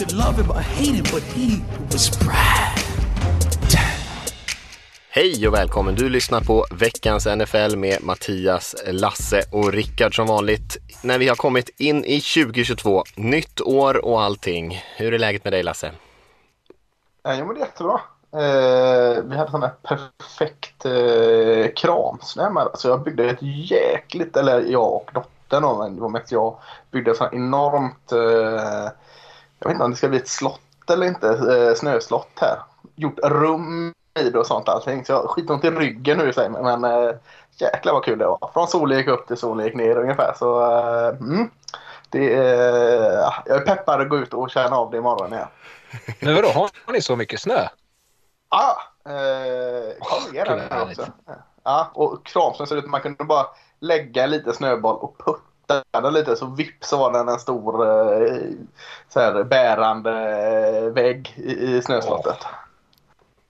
Could love him or hate him, but he was Brad. Hej och välkommen! Du lyssnar på veckans NFL med Mattias, Lasse och Rickard som vanligt. När vi har kommit in i 2022, nytt år och allting. Hur är läget med dig Lasse? Ja, jo, men det är jättebra. Eh, vi hade sån här perfekt eh, kramsnö med. Så jag byggde ett jäkligt, eller jag och dottern då, men det var mest jag, byggde ett sånt enormt, eh, jag vet inte om det ska bli ett slott eller inte, eh, snöslott här. Gjort rum i det och sånt allting. Så jag har skitont i ryggen nu sig, men eh, jäklar vad kul det var. Från gick upp till gick ner ungefär. Så eh, mm, det, eh, jag är peppad att gå ut och känna av det imorgon igen. Men vadå, har ni så mycket snö? Ja, eh, gud, den härligt. också. Ja, och kramsnö ser ut man kunde bara lägga en liten snöboll och putta den lite så vips så var den en stor eh, så här, bärande eh, vägg i, i snöslottet.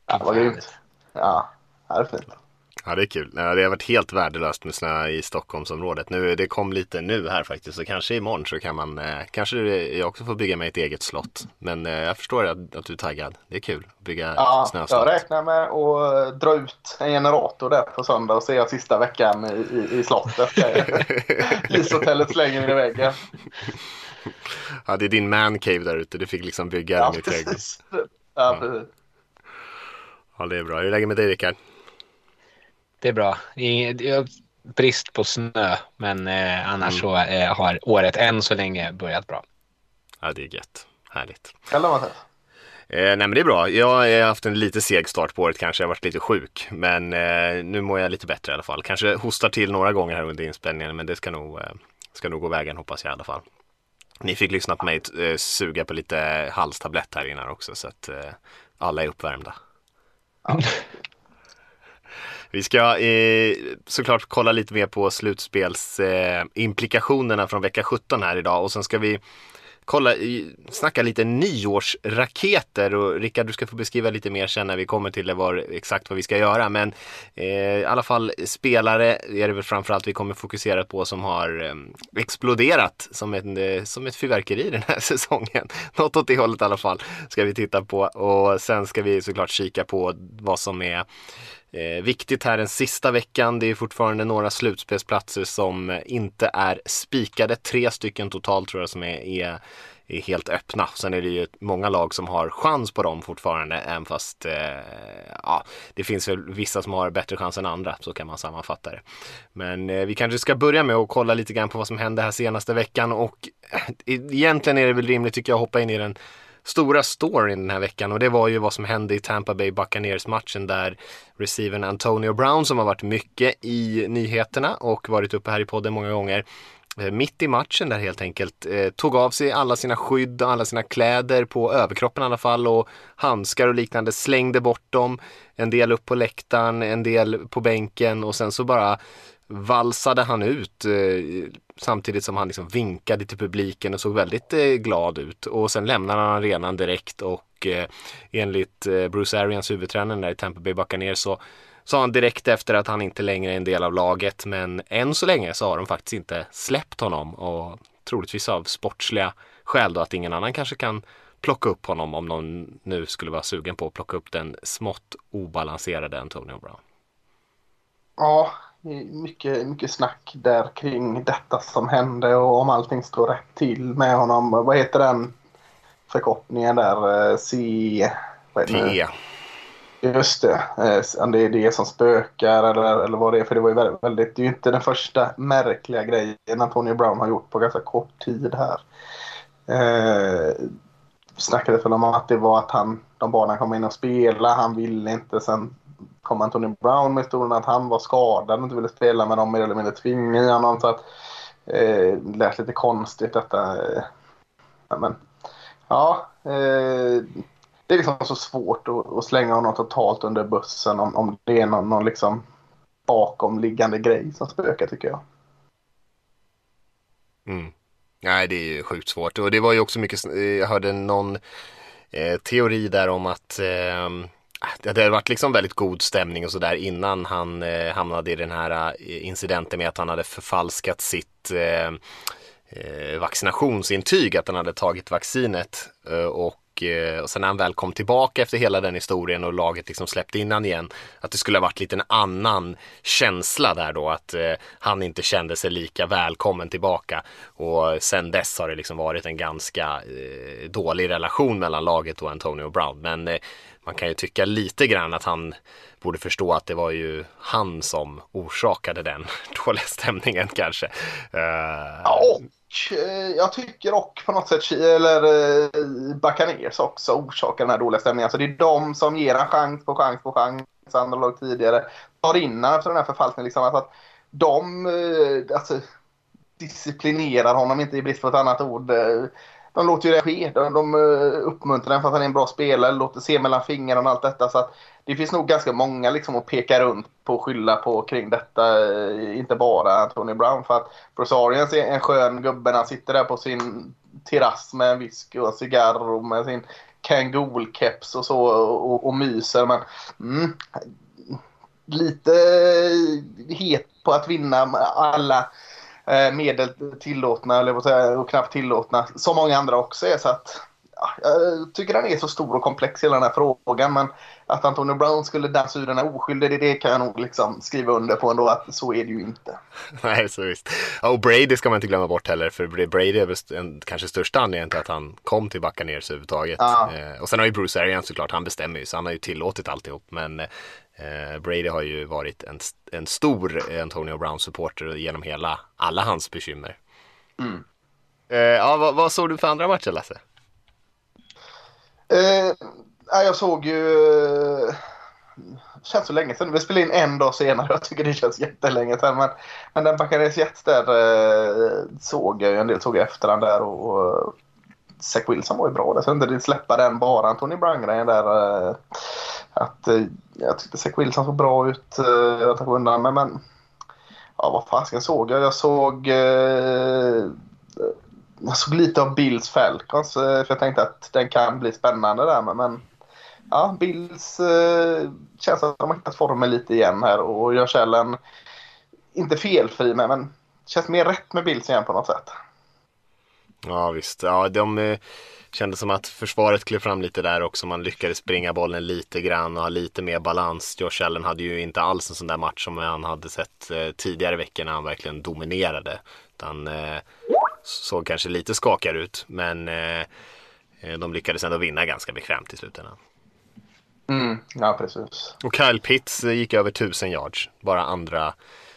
Ja, det var grymt. Ja, det är fint. Ja, det är kul. Ja, Det har varit helt värdelöst med snö i Stockholmsområdet. Nu, det kom lite nu här faktiskt, så kanske imorgon så kan man, eh, kanske jag också får bygga mig ett eget slott. Men eh, jag förstår att, att du är taggad. Det är kul att bygga Ja, snöslott. jag räknar med att dra ut en generator där på söndag och se sista veckan i, i, i slottet. Ishotellet slänger i väggen. Ja, det är din man cave där ute. Du fick liksom bygga Ja, den i trädgården. Ja, precis. Ja, det är bra. Hur är läget med dig Rickard? Det är bra. Ingen- det är brist på snö, men eh, annars Mm. så eh, har året än så länge börjat bra. Ja, det är gött. Härligt. Eller Mattias? Eh, nej men det är bra. Jag har haft en lite seg start på året kanske. Jag har varit lite sjuk. Men eh, nu mår jag lite bättre i alla fall. Kanske hostar till några gånger här under inspelningen. Men det ska nog, eh, ska nog gå vägen hoppas jag i alla fall. Ni fick lyssna på mig eh, suga på lite halstablett här innan också. Så att eh, alla är uppvärmda. Vi ska eh, såklart kolla lite mer på slutspelsimplikationerna eh, från vecka 17 här idag. Och sen ska vi kolla, snacka lite nyårsraketer och Rickard du ska få beskriva lite mer sen när vi kommer till det var, exakt vad vi ska göra. Men eh, i alla fall spelare är det väl framförallt vi kommer fokusera på som har eh, exploderat som, en, eh, som ett fyrverkeri den här säsongen. Något åt det hållet i alla fall ska vi titta på och sen ska vi såklart kika på vad som är Eh, viktigt här den sista veckan. Det är fortfarande några slutspelsplatser som inte är spikade. Tre stycken totalt tror jag som är, är, är helt öppna. Sen är det ju många lag som har chans på dem fortfarande. Även fast eh, ja, det finns väl vissa som har bättre chans än andra. Så kan man sammanfatta det. Men eh, vi kanske ska börja med att kolla lite grann på vad som hände här senaste veckan. Och eh, egentligen är det väl rimligt tycker jag att hoppa in i den stora storyn den här veckan. Och det var ju vad som hände i Tampa Bay Buccaneers matchen där receivern Antonio Brown som har varit mycket i nyheterna och varit uppe här i podden många gånger eh, mitt i matchen där helt enkelt eh, tog av sig alla sina skydd och alla sina kläder på överkroppen i alla fall och handskar och liknande slängde bort dem en del upp på läktaren, en del på bänken och sen så bara valsade han ut eh, samtidigt som han liksom vinkade till publiken och såg väldigt eh, glad ut. Och sen lämnade han arenan direkt och eh, enligt eh, Bruce Arians huvudtränare där i Tampa Bay Buccaneers så sa han direkt efter att han inte längre är en del av laget men än så länge så har de faktiskt inte släppt honom och troligtvis av sportsliga skäl då att ingen annan kanske kan plocka upp honom om någon nu skulle vara sugen på att plocka upp den smått obalanserade Antonio Brown. Ja, mycket, mycket snack där kring detta som hände och om allting står rätt till med honom. Vad heter den förkortningen där? Eh, C... Det? T. Just det. Eh, Om det är det som spökar eller, eller vad det är. För det var ju väldigt, väldigt, det är ju inte den första märkliga grejen Antonio Brown har gjort på ganska kort tid här. Eh, snackades väl om att det var att han, de bad han komma in och spela. Han ville inte. Sen kom Anthony Brown med historien att han var skadad och inte ville spela med dem mer eller mindre tvingade i honom. Så att, eh, det lät lite konstigt detta. Eh, men, ja, Eh, det är liksom så svårt att, att slänga honom totalt under bussen om, om det är någon, någon liksom bakomliggande grej som spökar tycker jag. Mm. Nej, det är ju sjukt svårt och det var ju också mycket, jag hörde någon eh, teori där om att eh, Ah, det hade varit liksom väldigt god stämning och sådär innan han eh, hamnade i den här eh, incidenten med att han hade förfalskat sitt eh, eh vaccinationsintyg, att han hade tagit vaccinet eh, och eh, och sen när han väl kom tillbaka efter hela den historien och laget liksom släppte in han igen, att det skulle ha varit lite en annan känsla där då, att eh, han inte kände sig lika välkommen tillbaka. Och sen dess har det liksom varit en ganska eh, dålig relation mellan laget och Antonio Brown. Men eh, man kan ju tycka lite grann att han borde förstå att det var ju han som orsakade den dåliga stämningen kanske. Uh... Ja, och eh, jag tycker och på något sätt, eller eh, också orsakar den här dåliga stämningen. Alltså det är de som ger en chans på chans på chans. Andra lag tidigare tar in efter den här förfalskningen. Liksom, alltså att de eh, alltså, disciplinerar honom, inte i brist på ett annat ord. De låter ju det ske. De, de eh, uppmuntrar den för att han är en bra spelare, låter se mellan fingrarna och allt detta. Så att det finns nog ganska många liksom att peka runt på och skylla på kring detta. Eh, inte bara Tony Brown. För att Bruce är en skön gubbe. Han sitter där på sin terrass med en whisky och en cigarr och med sin Kangol-keps och så och, och myser. Men mm, lite het på att vinna alla eh, medel tillåtna eller och knappt tillåtna. Som många andra också är. Så att jag tycker den är så stor och komplex hela den här frågan. Men att Antonio Brown skulle dansa ur den här oskyldig, det, det kan jag nog liksom skriva under på ändå att så är det ju inte. Nej, så visst. Och Brady ska man inte glömma bort heller, för Brady är väl en, kanske största anledningen till att han kom till Buccaneers överhuvudtaget. Ja. Eh, och sen har ju Bruce Arians såklart, han bestämmer ju, så han har ju tillåtit alltihop. Men eh, Brady har ju varit en, en stor Antonio Brown-supporter genom hela, alla hans bekymmer. Mm. Eh, ja, vad, vad såg du för andra matcher, Lasse? Eh, jag såg ju... Det känns så länge sedan. Vi spelade in en dag senare. Jag tycker det känns jättelänge sedan. Men, men den Baccares Jets där eh, såg jag ju en del. Såg jag efterhand där. Och, och Zach Wilson var ju bra. Jag inte släppa den bara. Anthony Brown-grejen där. Eh, att, eh, jag tyckte Zach Wilson såg bra ut. Eh, jag tar undan. Men, men ja, vad fasiken såg jag? Jag såg... Eh, jag såg lite av Bills Falcons eh, för jag tänkte att den kan bli spännande där. Men ja, Bills eh, känns att de har hittat formen lite igen här och gör källen inte felfri med men känns mer rätt med Bills igen på något sätt. Ja visst, ja de eh, kände som att försvaret klev fram lite där också. Man lyckades springa bollen lite grann och ha lite mer balans. Josh Allen hade ju inte alls en sån där match som han hade sett eh, tidigare veckor när han verkligen dominerade. Utan eh, såg kanske lite skakigare ut men eh, de lyckades ändå vinna ganska bekvämt i slutändan. Mm, ja, precis. Och Kyle Pitts gick över 1000 yards. Bara andra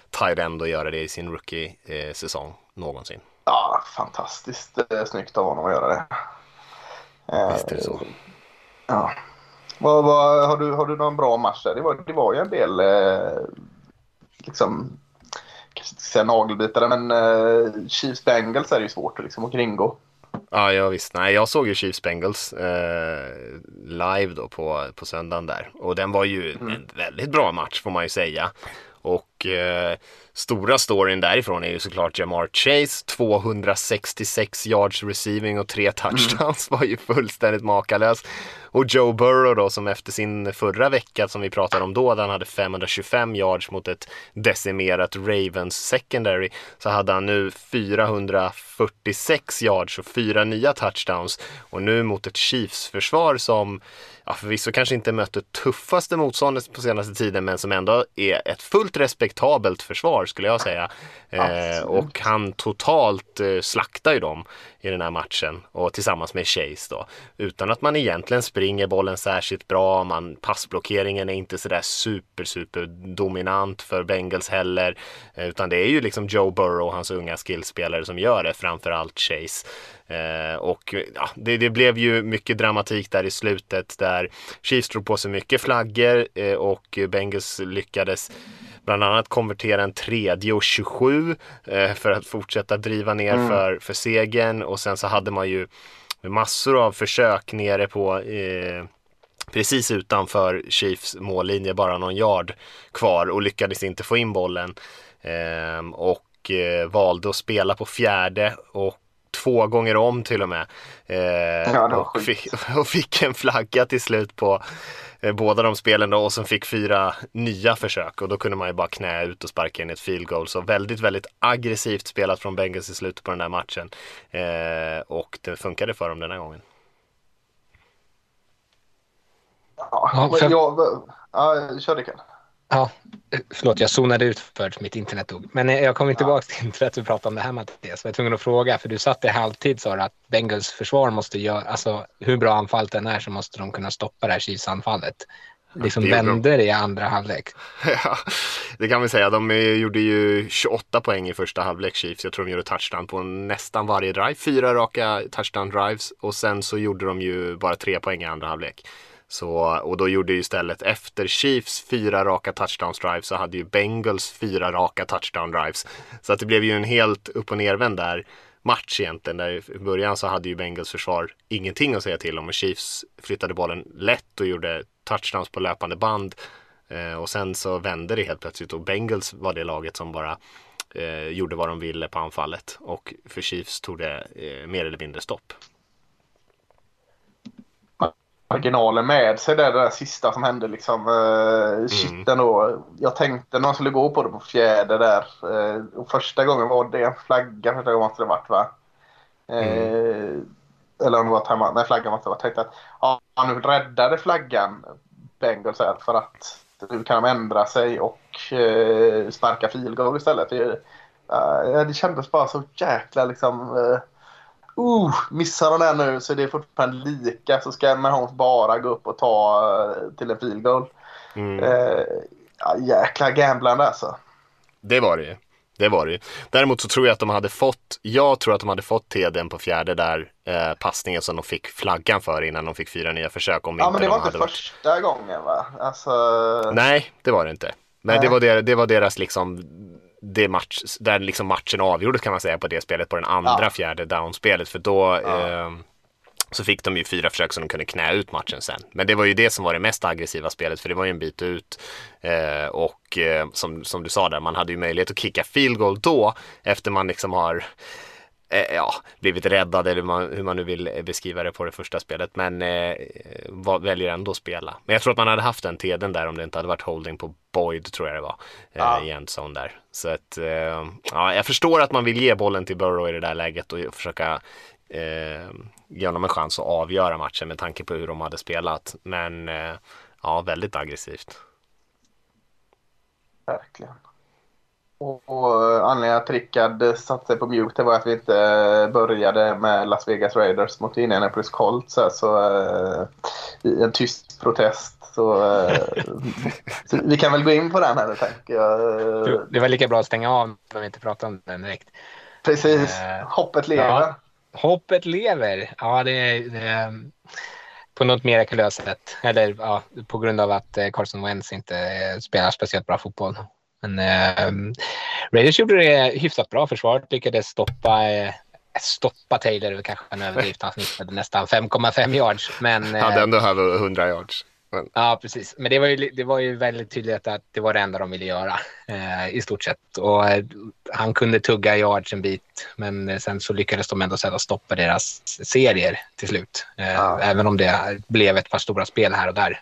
tight end att göra det i sin rookie-säsong någonsin. Ja, fantastiskt eh, snyggt av honom att göra det. Visst är det så. Ja. Vad, vad, har, du, har du någon bra match där? Det var, det var ju en del eh, liksom kanske inte säga nagelbitare, men uh, Chiefs Bengals är ju svårt att, liksom, att kringgå. Ja, ja visst. Nej, jag såg ju Chiefs Bengals eh, live då på, på söndagen där. Och den var ju mm. en väldigt bra match får man ju säga. Och eh, stora storyn därifrån är ju såklart Jamar Chase, 266 yards receiving och tre touchdowns mm. var ju fullständigt makalös. Och Joe Burrow då som efter sin förra vecka som vi pratade om då, där han hade 525 yards mot ett decimerat Ravens secondary, så hade han nu 446 yards och fyra nya touchdowns. Och nu mot ett Chiefs-försvar som ja, förvisso kanske inte mött det tuffaste motståndet på senaste tiden men som ändå är ett fullt respektabelt försvar skulle jag säga. Eh, och han totalt eh, slaktar ju dem i den här matchen och tillsammans med Chase då. Utan att man egentligen springer bollen särskilt bra. Man, passblockeringen är inte sådär super super dominant för Bengals heller. Eh, utan det är ju liksom Joe Burrow och hans unga skillspelare som gör det, framförallt Chase. Eh, och ja, det, det, blev ju mycket dramatik där i slutet där Chiefs drog på sig mycket flaggor eh, och Bengals lyckades bland annat konvertera en tredje och 27 eh, för att fortsätta driva ner mm. för, för segern och sen så hade man ju massor av försök nere på eh, precis utanför Chiefs mållinje, bara någon yard kvar och lyckades inte få in bollen. Eh, och eh, valde att spela på fjärde och två gånger om till och med. Eh, Ja, och, fick, och fick en flagga till slut på båda de spelen då och sen fick fyra nya försök och då kunde man ju bara knä ut och sparka in ett field goal. Så väldigt, väldigt aggressivt spelat från Bengals i slutet på den där matchen. Eh, och det funkade för dem den här gången. Ja, Ja, men för- jag, ja, kör Rickard. Ja, förlåt, jag zonade ut för att mitt internet dog. Men eh, jag kommer tillbaka till för att du pratade om det här Mattias. Jag var tvungen att fråga, för du satt i halvtid sa du att Bengals försvar måste göra, alltså hur bra anfallet än är så måste de kunna stoppa det här Chiefs-anfallet. Liksom det gjorde de. vände det i andra halvlek. Ja, det kan vi säga. De gjorde ju 28 poäng i första halvlek Chiefs. Jag tror de gjorde touchdown på nästan varje drive. Fyra raka touchdown drives och sen så gjorde de ju bara tre poäng i andra halvlek. Så, och då gjorde ju istället efter Chiefs fyra raka touchdown drives så hade ju Bengals fyra raka touchdown drives. Så att det blev ju en helt upp och nervänd där match egentligen. Där I början så hade ju Bengals försvar ingenting att säga till om och Chiefs flyttade bollen lätt och gjorde touchdowns på löpande band. Eh, och sen så vände det helt plötsligt och Bengals var det laget som bara eh, gjorde vad de ville på anfallet. Och för Chiefs tog det eh, mer eller mindre stopp marginalen med sig där, det där sista som hände liksom. Uh, shit Mm. ändå. Jag tänkte när man skulle gå på det på fjärde där. eh, och första gången var det en flagga första gången måste det varit va? Eh, Eller om det var timeout. Nej flaggan måste det varit. Tänkte att ja, nu räddade flaggan Bengals här för att nu kan de ändra sig och uh, sparka field istället. Det, eh, det kändes bara så jäkla liksom eh, Uh, missar de den nu så är det fortfarande lika så ska Mahomes bara gå upp och ta eh, till en field goal. Mm. Eh, ja, jäkla gamblande alltså. Det var det ju. Det var det ju. Däremot så tror jag att de hade fått, jag tror att de hade fått TDn på fjärde där eh, passningen som de fick flaggan för innan de fick fyra nya försök. Om Ja men det var de inte första gången va? Alltså, Nej, det var det inte. Men Nej. det var, der, det var deras liksom det match, där liksom matchen avgjordes kan man säga på det spelet på den andra Ja. fjärde downspelet för då Ja. eh, så fick de ju fyra försök som de kunde knä ut matchen sen. Men det var ju det som var det mest aggressiva spelet för det var ju en bit ut eh, och eh, som, som du sa där, man hade ju möjlighet att kicka field goal då efter man liksom har eh, ja, blivit räddad eller hur man, hur man nu vill beskriva det på det första spelet. Men eh, var, väljer ändå att spela. Men jag tror att man hade haft den TDn där om det inte hade varit holding på Boyd tror jag det var. Eh, Ja. I endzone där. Så att eh, ja, jag förstår att man vill ge bollen till Burrow i det där läget och försöka eh, ge honom en chans att avgöra matchen med tanke på hur de hade spelat. Men eh, ja, väldigt aggressivt. verkligen. Och, eh, anledningen att Rickard satte sig på mute var att vi inte eh, började med Las Vegas Raiders mot Indianapolis Colts. Så, eh, i en tyst protest. Så, så vi kan väl gå in på den här tänker jag. Det var lika bra att stänga av om vi inte pratar om den direkt. Precis. Hoppet lever. ja. Hoppet lever. Ja, det är, det på något mirakulöst sätt. Eller ja, på grund av att Carson Wentz inte spelar speciellt bra fotboll. Men eh, Raiders gjorde det hyfsat bra. Försvaret lyckades stoppa, eh, stoppa Taylor, kanske en överdrift. Han snittade nästan 5,5 yards. Men, eh, Hade ändå över 100 yards. Men, Ja, precis. Men det var, ju, det var ju väldigt tydligt att det var det enda de ville göra eh, i stort sett. Och eh, han kunde tugga yards en bit, men eh, sen så lyckades de ändå sätta stopp på deras serier till slut. Eh, Ja. Även om det blev ett par stora spel här och där.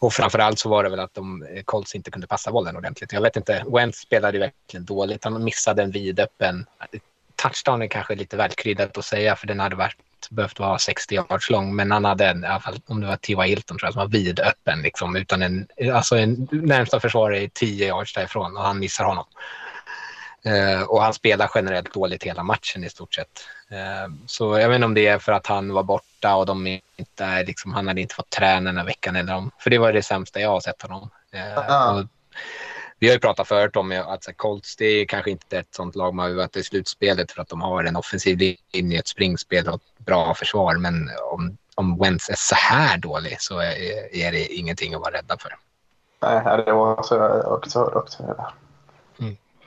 Och framförallt så var det väl att de eh, Colts inte kunde passa bollen ordentligt. Jag vet inte, Wentz spelade ju verkligen dåligt. Han missade en vidöppen. Eh, touchdown är kanske lite välkryddat att säga för den hade varit, behövt vara 60 yards lång. Men han hade en, i alla fall om det var T.Y. Hilton tror jag, som var vidöppen. Liksom, utan en, alltså en närmsta försvarare är 10 yards därifrån och han missar honom. Uh, och han spelar generellt dåligt hela matchen i stort sett. Eh, så jag vet inte om det är för att han var borta och de inte liksom, han hade inte fått träna den här veckan. Eller om, för det var det sämsta jag har sett honom. Eh, Ja. och vi har ju pratat förut om att så Colts, det är kanske inte ett sånt lag man vill vara i slutspelet för att de har en offensiv linje, ett springspel och ett bra försvar. Men om, om Wentz är så här dålig så är, är det ingenting att vara rädda för. Nej, det var så jag också hörde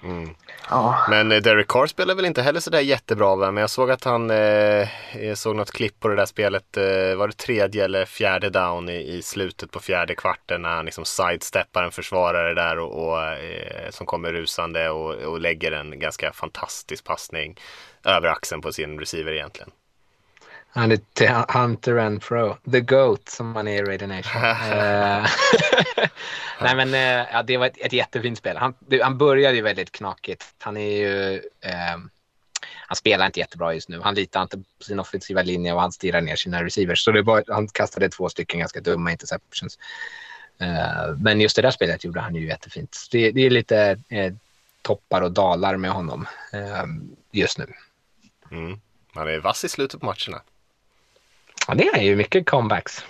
också. Ja. Men eh, Derek Carr spelar väl inte heller sådär jättebra va? Men jag såg att han, eh, jag såg något klipp på det där spelet, eh, var det tredje eller fjärde down i, i slutet på fjärde kvarten när han liksom sidesteppar en försvarare där och, och eh, som kommer rusande och, och lägger en ganska fantastisk passning över axeln på sin receiver egentligen. Han är till Hunter and Pro. The Goat som man är i Raider Nation. Eh, Nej men eh, ja, det var ett, ett jättefint spel. Han, han började ju väldigt knakigt. Han är ju... Eh, han spelar inte jättebra just nu. Han litar inte på sin offensiva linje och han stirrar ner sina receivers. Så det var, han kastade två stycken ganska dumma interceptions. Eh, men just det där spelet gjorde han ju jättefint. Det, det är lite eh, toppar och dalar med honom eh, just nu. Mm. Han är vass i slutet på matcherna. Ja, det är ju mycket comebacks.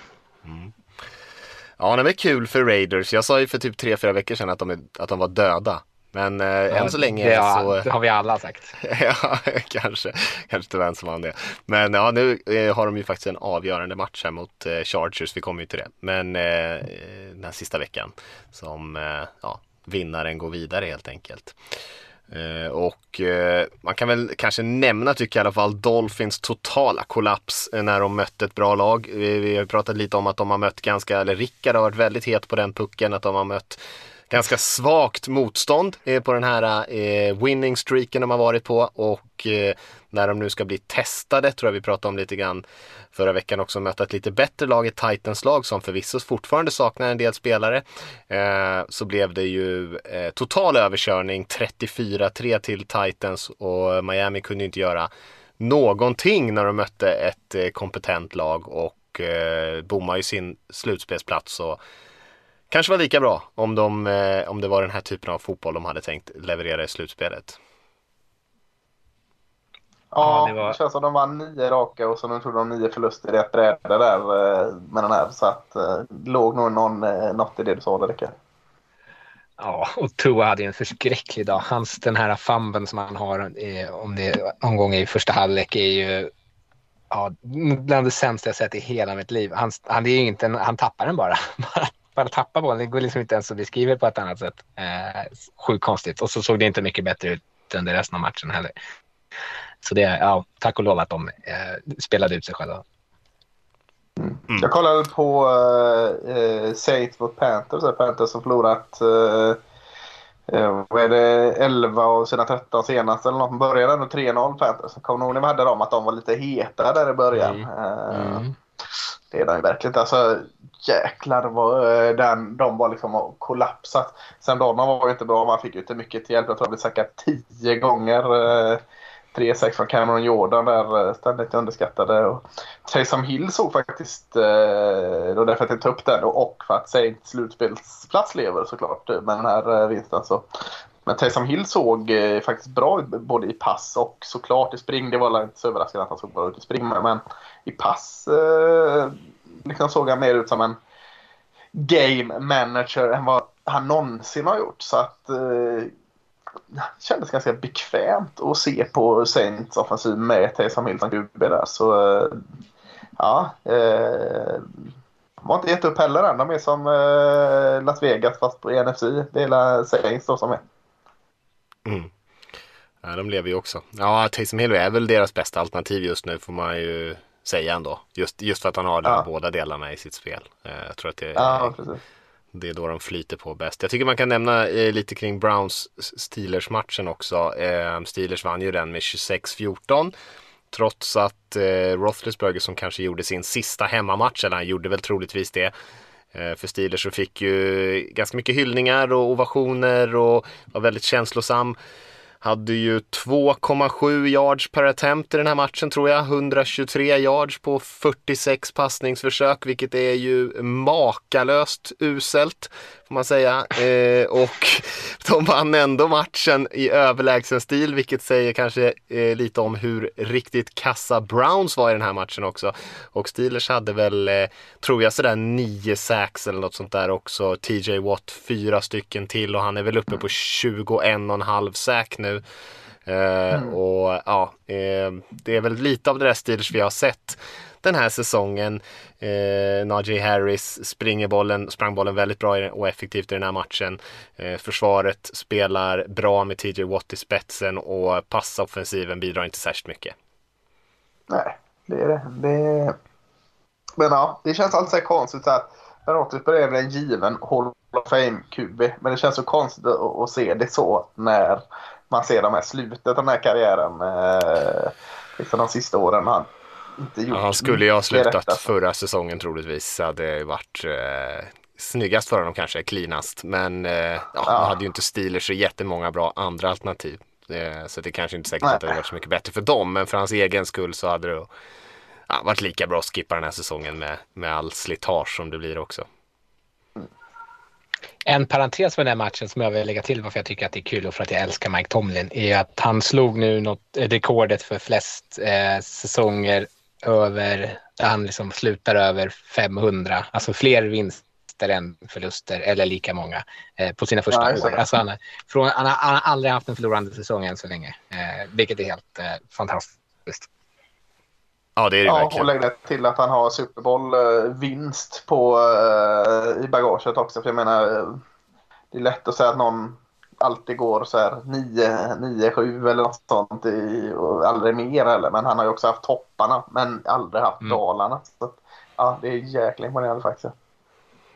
Ja, det är kul för Raiders. Jag sa ju för typ tre fyra veckor sedan att de, är, att de var döda. Men eh, än så länge det, har- så... det har vi alla sagt. ja, kanske. Kanske inte vem som vann det. Men ja, nu eh, har de ju faktiskt en avgörande match här mot eh, Chargers. Vi kommer ju till det. Men eh, den här sista veckan som eh, ja, vinnaren går vidare helt enkelt. Eh, och eh, man kan väl kanske nämna tycker jag i alla fall Dolphins totala kollaps eh, när de mötte ett bra lag. Vi, vi har pratat lite om att de har mött ganska, eller Rickard har varit väldigt het på den pucken, att de har mött ganska svagt motstånd eh, på den här eh, winning streaken de har varit på och eh, när de nu ska bli testade, tror jag vi pratade om lite grann förra veckan också, möta ett lite bättre lag, ett Titans lag som förvisso fortfarande saknar en del spelare, eh, så blev det ju eh, total överkörning, 34-3 till Titans och Miami kunde inte göra någonting när de mötte ett eh, kompetent lag och eh, bommade ju sin slutspelsplats. Och, Kanske var lika bra om, de, eh, om det var den här typen av fotboll de hade tänkt leverera i slutspelet. Ja, det var- det känns som de vann nio raka och så nu tog de nio förluster i ett bräde där eh, med den här. Så att eh, låg nog någon, eh, något i det du sa Rickard. Ja, och Tua hade ju en förskräcklig dag. Hans, den här famben som han har eh, om det någon gång i första halvlek är ju ja, bland det sämsta jag sett i hela mitt liv. Han, han, är inte en, han tappar den bara. bara. Bara tappa bollen. Det går liksom inte ens att beskriva på ett annat sätt. Eh, sjukt konstigt. Och så såg det inte mycket bättre ut under resten av matchen heller. Så det, ja, tack och lov att de eh, spelade ut sig själva. Jag kollade på eh, eh, Saints mot Panthers. Panthers har förlorat eh, eh, vad är det, 11 av sina 13 senaste eller något. De började ändå 3-0 Panthers. Kommer ni ihåg när vi hade dem att de var lite heta där i början? Mm. Eh, Mm. Det är de ju verkligen. Alltså, jäklar vad den, de var liksom kollapsat. Sen Donald var ju inte bra. Man fick ju inte mycket till hjälp. Jag tror han blev sackad tio gånger. 3-6 från Cameron Jordan där eh, ständigt underskattade. Och Taysom Hill såg faktiskt, eh, då det var därför att jag tog upp den och för att Saints slutspelsplats lever såklart eh, med den här vinsten. Så. Men Taysom Hill såg faktiskt bra ut både i pass och såklart i spring. Det var väl inte så överraskande att han såg bra ut i spring men, i pass liksom såg han mer ut som en game manager än vad han någonsin har gjort. Så att kändes ganska bekvämt att se på Saints offensiv med Taysom Hill som QB där. Så eh, ja, eh, har inte gett upp heller än. De är som eh, Las Vegas fast på NFC. Det är Saints då som är. Mm. Ja, de lever ju också. Ja, Taysom Hill är väl deras bästa alternativ just nu får man ju säga ändå. Just, just för att han har de Ja. båda delarna i sitt spel. Eh, Jag tror att det är, Ja, precis det är då de flyter på bäst. Jag tycker man kan nämna eh, lite kring Browns Steelers-matchen också. Eh, Steelers vann ju den med 26-14. Trots att eh, Roethlisberger som kanske gjorde sin sista hemmamatch, eller han gjorde väl troligtvis det, eh, för Steelers så fick ju ganska mycket hyllningar och ovationer och var väldigt känslosam. Hade ju 2,7 yards per attempt i den här matchen tror jag. 123 yards på 46 passningsförsök, vilket är ju makalöst uselt får man säga. Eh, och de vann ändå matchen i överlägsen stil, vilket säger kanske eh, lite om hur riktigt kassa Browns var i den här matchen också. Och Steelers hade väl, eh, tror jag, sådär nio sacks eller något sånt där också. TJ Watt fyra stycken till och han är väl uppe på 21,5 sack nu. Eh, Och ja, eh, det är väl lite av det där Steelers vi har sett den här säsongen. Eh, Najee Harris springer bollen, sprang bollen väldigt bra och effektivt i den här matchen. Eh, försvaret spelar bra med TJ Watt i spetsen och passoffensiven bidrar inte särskilt mycket. Nej, det är det. det... Men ja, det känns alltid så konstigt att Ben Roethlisberger är en given Hall of Fame-QB. Men det känns så konstigt att, att se det så när man ser de här slutet av den här karriären. Eh, liksom de sista åren. Han, inte gjort han skulle ju ha slutat rätt, alltså. förra säsongen troligtvis. Hade det varit eh, snyggast för honom kanske, cleanast. Men eh, ja, ja. han hade ju inte Steelers så jättemånga bra andra alternativ. Eh, så det är kanske inte säkert Nej. att det hade varit så mycket bättre för dem. Men för hans egen skull så hade det ja, varit lika bra att skippa den här säsongen med, med all slitage som det blir också. En parentes med den här matchen som jag vill lägga till varför jag tycker att det är kul och för att jag älskar Mike Tomlin är att han slog nu något, rekordet för flest eh, säsonger över, han liksom slutar över 500, alltså fler vinster än förluster eller lika många eh, på sina första ja, år. Alltså han, från, han, har, han, har, aldrig haft en förlorande säsong än så länge, eh, vilket är helt eh, fantastiskt. Ja, det är det ja, verkligen. Och lägg det till att han har Super Bowl-vinst på, uh, i bagaget också. För jag menar, det är lätt att säga att någon alltid går så här 9-7 eller något sånt i, och aldrig mer eller. Men han har ju också haft topparna men aldrig haft mm. dalarna. Så, ja, det är jäkla imponerande faktiskt.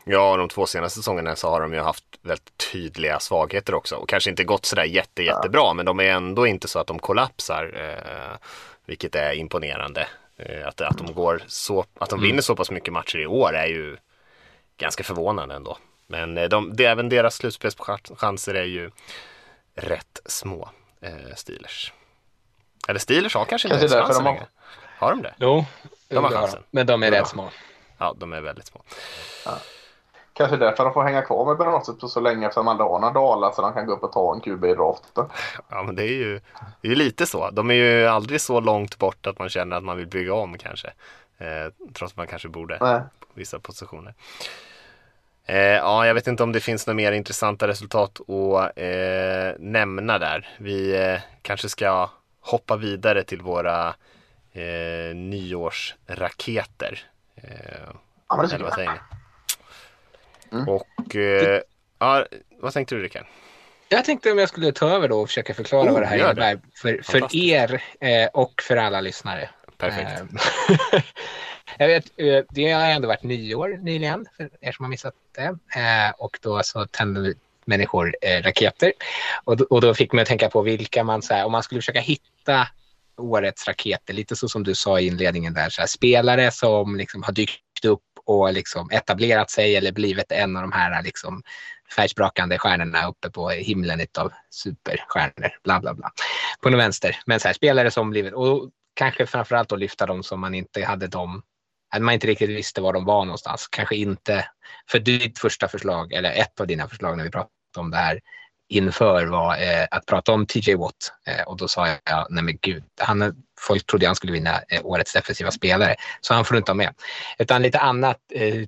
Ja, de två senaste säsongerna så har de ju haft väldigt tydliga svagheter också och kanske inte gått sådär jätte, jättebra, ja. men de är ändå inte så att de kollapsar, eh, vilket är imponerande. Eh, att, att de går så, att de mm. vinner så pass mycket matcher i år är ju ganska förvånande ändå. Men eh, de, det, även deras slutspelschanser är ju rätt små, eh, Steelers. Eller Steelers har kanske inte ens chansen de har... Har de det? Jo, de har chansen. Men de är ja. rätt små. Ja, de är väldigt små. Ja. Kanske därför de får hänga kvar med Bernatset på så länge eftersom några dalar så de kan gå upp och ta en QB i draften. Ja men det är ju det är lite så. De är ju aldrig så långt bort att man känner att man vill bygga om kanske. Eh, trots att man kanske borde Nej. på vissa positioner. Eh, ja, jag vet inte om det finns några mer intressanta resultat att eh, nämna där. Vi eh, kanske ska hoppa vidare till våra eh, nyårsraketer. Eh, ja, men det eller vad säger ni? Mm. Och eh, ja, vad tänkte du Rickard? Jag tänkte om jag skulle ta över då och försöka förklara oh, vad det här innebär för, för er eh, och för alla lyssnare. Perfekt. Jag vet, eh, det har ändå varit nyår nyligen för er som har missat det. Eh, och då så tände människor eh, raketer. Och då, och då fick man tänka på vilka man, så här, om man skulle försöka hitta årets raketer, lite så som du sa i inledningen där, så här, spelare som liksom har dykt upp och liksom etablerat sig eller blivit en av de här liksom färgsprakande stjärnorna uppe på himlen av superstjärnor, bla bla bla. På den vänster. Men så här, spelare som blivit, och kanske framförallt att lyfta dem som man inte hade dem att man inte riktigt visste var de var någonstans. Kanske inte, för ditt första förslag, eller ett av dina förslag när vi pratade om det här inför var eh, att prata om TJ Watt. Eh, och då sa jag, nej men gud, han, folk trodde han skulle vinna eh, årets defensiva spelare. Så han får inte ha med. Utan lite annat eh,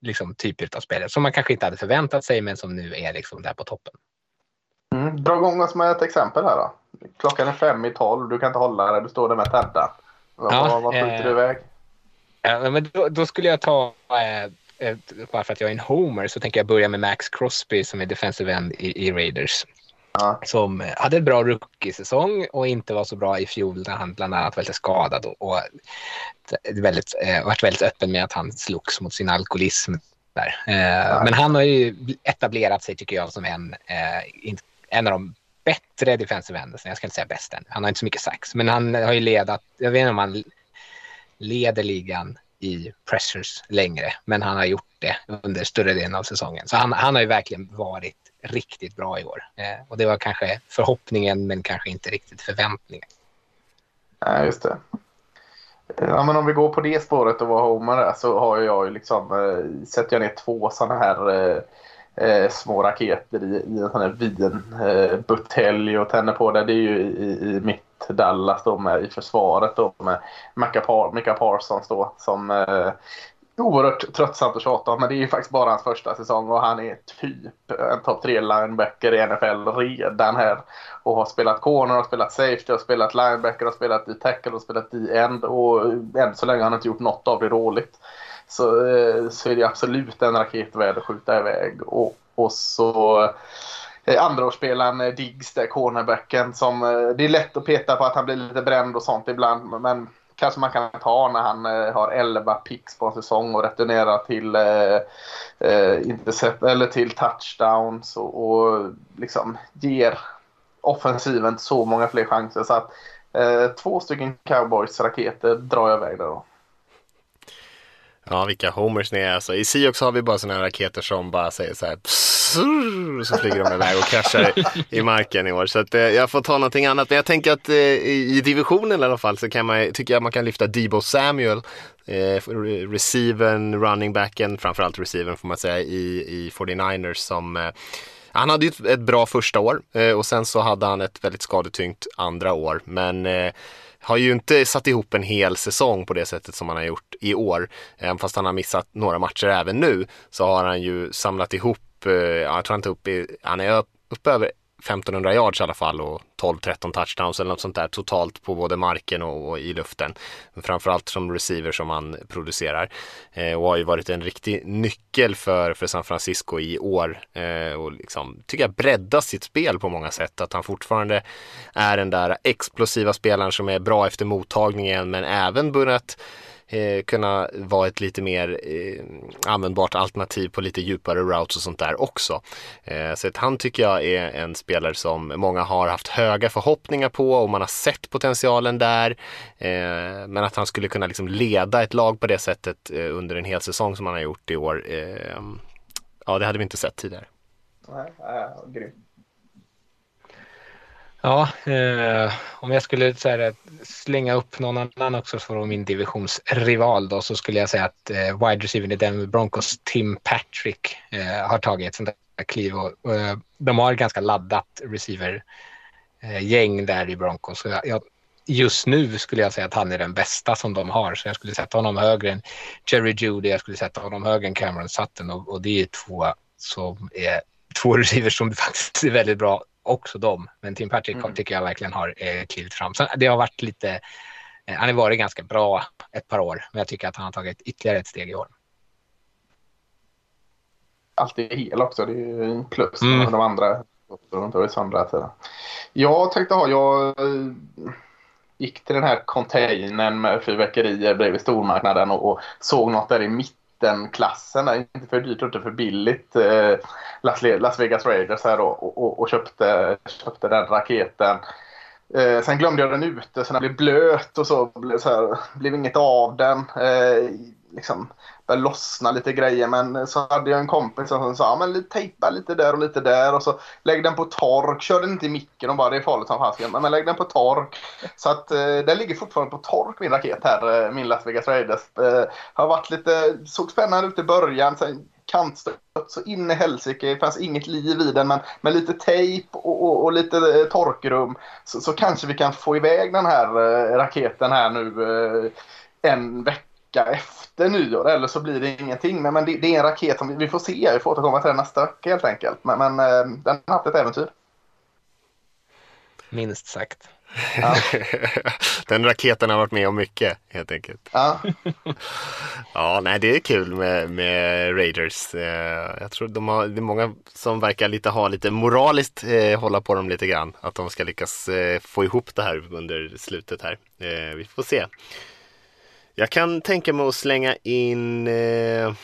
liksom, typ av spelare som man kanske inte hade förväntat sig men som nu är liksom där på toppen. Mm, dra igång oss med ett exempel här då. Klockan är fem i tolv, du kan inte hålla dig, du står där med Tedda. Ja, vad skjuter du iväg? Ja, men då, då, skulle jag ta eh, Eh, bara för att jag är en homer så tänker jag börja med Max Crosby som är defensive end i, i Raiders. Ja. Som hade en bra rookie-säsong och inte var så bra i fjol när han bland annat var lite skadad och, och väldigt, eh, varit väldigt öppen med att han slogs mot sin alkoholism. Där. Eh, ja. Men han har ju etablerat sig tycker jag som en, eh, en av de bättre defensive endersen. Jag ska inte säga bäst än. Han har inte så mycket sax, men han har ju ledat, jag vet inte om han leder ligan i pressures längre, men han har gjort det under större delen av säsongen. Så han, han har ju verkligen varit riktigt bra i år. Eh, och det var kanske förhoppningen, men kanske inte riktigt förväntningen. Nej, just det. Ja, men om vi går på det spåret och vad Homer är så har jag ju liksom, eh, sätter jag ner två sådana här eh, eh, små raketer i, i en sån här vinbutelj eh, och tänder på det. Det är ju i, i mitt Dallas då med i försvaret då med Micah, Par Micah Parsons då som eh, oerhört tröttsamt att tjata om, men det är ju faktiskt bara hans första säsong och han är typ en topp tre linebacker i NFL redan här. Och har spelat corner, har spelat safety, har spelat linebacker, har spelat i tackle, har spelat i end och än så länge har han inte gjort något av det dåligt. Så, eh, så är det absolut en raket värd att skjuta iväg. Och, och så eh, andraårsspelaren eh, Diggs, där cornerbacken, som det är lätt att peta på att han blir lite bränd och sånt ibland, men kanske man kan ta när han har 11 picks på en säsong och returnerar till, eh, eh, intercept, eller till touchdowns och, och liksom ger offensiven så många fler chanser. Så att eh, två stycken cowboys raketer drar jag iväg där då. Ja, vilka homers ni är alltså. I Siox har vi bara sådana raketer som bara säger så här och så flyger de iväg och kraschar i marken i år. Så att, eh, jag får ta någonting annat. Men jag tänker att eh, i divisionen i alla fall så kan man, tycker jag man kan lyfta Debo Samuel. Eh, receiven, running backen, framförallt receiven får man säga i, i 49ers som eh, han hade ju ett bra första år eh, och sen så hade han ett väldigt skadetyngt andra år. Men eh, har ju inte satt ihop en hel säsong på det sättet som han har gjort i år. Även fast han har missat några matcher även nu så har han ju samlat ihop, eh, jag tror han, upp i, han är uppe över 1500 yards i alla fall och 12-13 touchdowns eller något sånt där totalt på både marken och, och i luften. Men framförallt som receiver som han producerar eh, och har ju varit en riktig nyckel för, för San Francisco i år eh, och liksom tycker jag bredda sitt spel på många sätt. Att han fortfarande är den där explosiva spelaren som är bra efter mottagningen men även börjat eh, kunna vara ett lite mer eh, användbart alternativ på lite djupare routes och sånt där också. Eh, så att han tycker jag är en spelare som många har haft höga förhoppningar på och man har sett potentialen där. Eh, men att han skulle kunna liksom leda ett lag på det sättet eh, under en hel säsong som han har gjort i år. Eh, ja, det hade vi inte sett tidigare. Nej, äh, grymt. Ja, eh, om jag skulle så här, eh, slänga upp någon annan också från min divisionsrival då så skulle jag säga att eh, wide receiver i Denver Broncos, Tim Patrick, eh, har tagit ett sånt där kliv och eh, de har ett ganska laddat receiver-gäng eh, där i Broncos. Så jag, jag, just nu skulle jag säga att han är den bästa som de har, så jag skulle sätta honom högre än Jerry Judy, jag skulle sätta honom högre än Cameron Sutton och, och det är två som är två receivers som faktiskt är väldigt bra också dem. Men Tim Patrick mm. tycker jag verkligen har eh, klivit fram. Så det har varit lite, eh, han har varit ganska bra ett par år, men jag tycker att han har tagit ytterligare ett steg i år. Alltid hel också, det är ju en plus mm. de andra. Jag tänkte ha, jag eh, gick till den här containern med fyrverkerier bredvid stormarknaden och, och såg något där i mitten mittenklassen, inte för dyrt och inte för billigt, eh, Las Vegas Raiders här då, och, och, och köpte, köpte den raketen. Eh, sen glömde jag den ute så den blev blöt och så blev, så här, blev inget av den. Eh, liksom, började lossna lite grejer men så hade jag en kompis som sa men tejpa lite där och lite där och så lägg den på tork. Kör den inte i micken och bara det är farligt som fasiken men lägg den på tork. Så att eh, den ligger fortfarande på tork min raket här, eh, min Las Vegas Raiders. Eh, har varit lite, såg spännande ut i början. Sen kantstött så in i helsike. Det fanns inget liv i den men med lite tejp och, och, och, lite eh, torkrum så, så, kanske vi kan få iväg den här eh, raketen här nu eh, en vecka vecka efter nyår eller så blir det ingenting. Men, men det, det, är en raket som vi, vi får se. Vi får återkomma till den nästa vecka helt enkelt. Men, men eh, den har haft ett äventyr. Minst sagt. Ja. Den raketen har varit med om mycket helt enkelt. Ja, ja nej, det är kul med, med Raiders. Eh, jag tror de har, det är många som verkar lite ha lite moraliskt eh, hålla på dem lite grann. Att de ska lyckas eh, få ihop det här under slutet här. Eh, vi får se. Jag kan tänka mig att slänga in eh,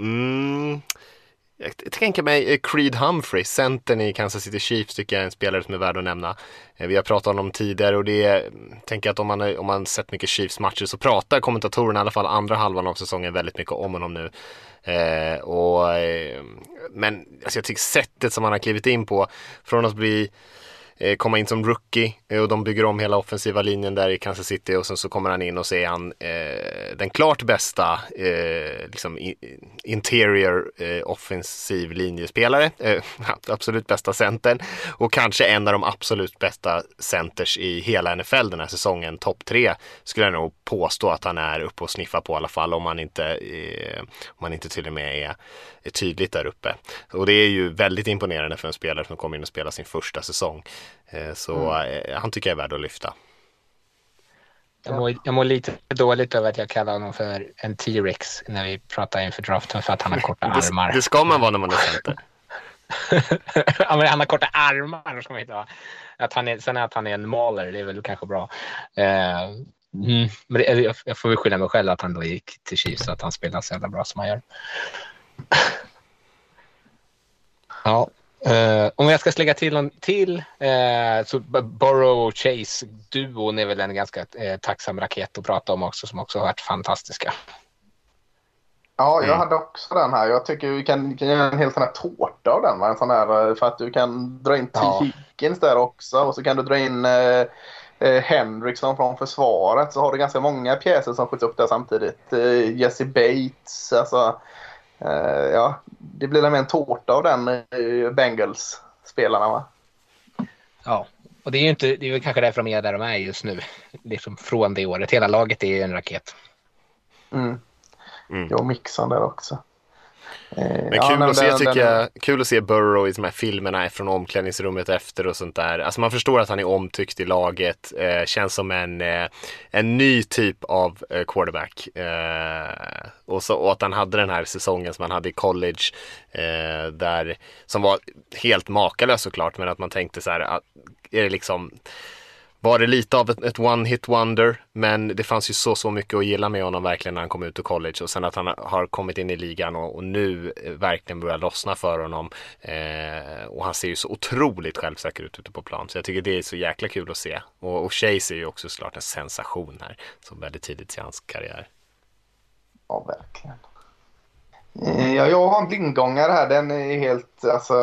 mm, jag tänker mig eh, Creed Humphrey, centern i Kansas City Chiefs tycker jag är en spelare som är värd att nämna. Eh, vi har pratat om honom tidigare och det är, tänker att om man, om man sett mycket Chiefs matcher så pratar kommentatorerna i alla fall andra halvan av säsongen väldigt mycket om honom nu. Eh, och, eh, men alltså jag tycker sättet som han har klivit in på, från att bli Eh, komma in som rookie eh, och de bygger om hela offensiva linjen där i Kansas City och sen så kommer han in och så är han eh, den klart bästa eh, liksom, interior eh, offensiv linjespelare, eh, absolut bästa centern och kanske en av de absolut bästa centers i hela NFL den här säsongen. Topp tre skulle jag nog påstå att han är uppe och sniffar på i alla fall om han inte, eh, om han inte till och med är, är tydligt där uppe. Och det är ju väldigt imponerande för en spelare som kommer in och spelar sin första säsong. Eh, så mm. han tycker jag är värd att lyfta. Jag mår, jag mår lite dåligt över att jag kallar honom för en T-Rex när vi pratar inför draften för att han har korta armar. Det, det ska man vara när man är center. ja, men han har korta armar ska man inte ha. Att han är, sen att han är en maler, det är väl kanske bra. Eh, mm, men det, jag, får väl skylla mig själv att han då gick till Chiefs så att han spelar så jävla bra som han gör. ja, Uh, om jag ska lägga till en till uh, så Burrow och Chase-duon är väl en ganska uh, tacksam raket att prata om också som också har varit fantastiska. Ja, jag mm. hade också den här. Jag tycker vi kan, kan göra en hel sån här tårta av den. Va? En sån här, för att du kan dra in T. Ja. Higgins där också och så kan du dra in eh, Henriksson från försvaret. Så har du ganska många pjäser som skjuts upp där samtidigt. Eh, Jesse Bates, alltså ja, det blir mer en tårta av den uh, Bengals-spelarna va? Ja, och det är ju inte, det är väl kanske därför de är där de är just nu. Liksom från det året. Hela laget är ju en raket. Mm. Mm. Jo, Mixon där också. Eh, men ja, kul, att se, den, tycker jag, kul att se Burrow i de här filmerna från omklädningsrummet efter och sånt där. Alltså man förstår att han är omtyckt i laget. Eh, känns som en, eh, en ny typ av eh, quarterback. Eh, och, så, och att han hade den här säsongen som han hade i college. Eh, där, som var helt makalös såklart. Men att man tänkte så här, att, är det liksom var det lite av ett, ett one-hit wonder, men det fanns ju så, så mycket att gilla med honom verkligen när han kom ut ur college och sen att han har kommit in i ligan och, och nu eh, verkligen börjar lossna för honom. Eh, och han ser ju så otroligt självsäker ut ute på plan, så jag tycker det är så jäkla kul att se. Och, och Chase är ju också såklart en sensation här, som väldigt tidigt i hans karriär. Ja, verkligen. Mm. Eh, ja, jag har en blindgångare här. Den är helt, alltså,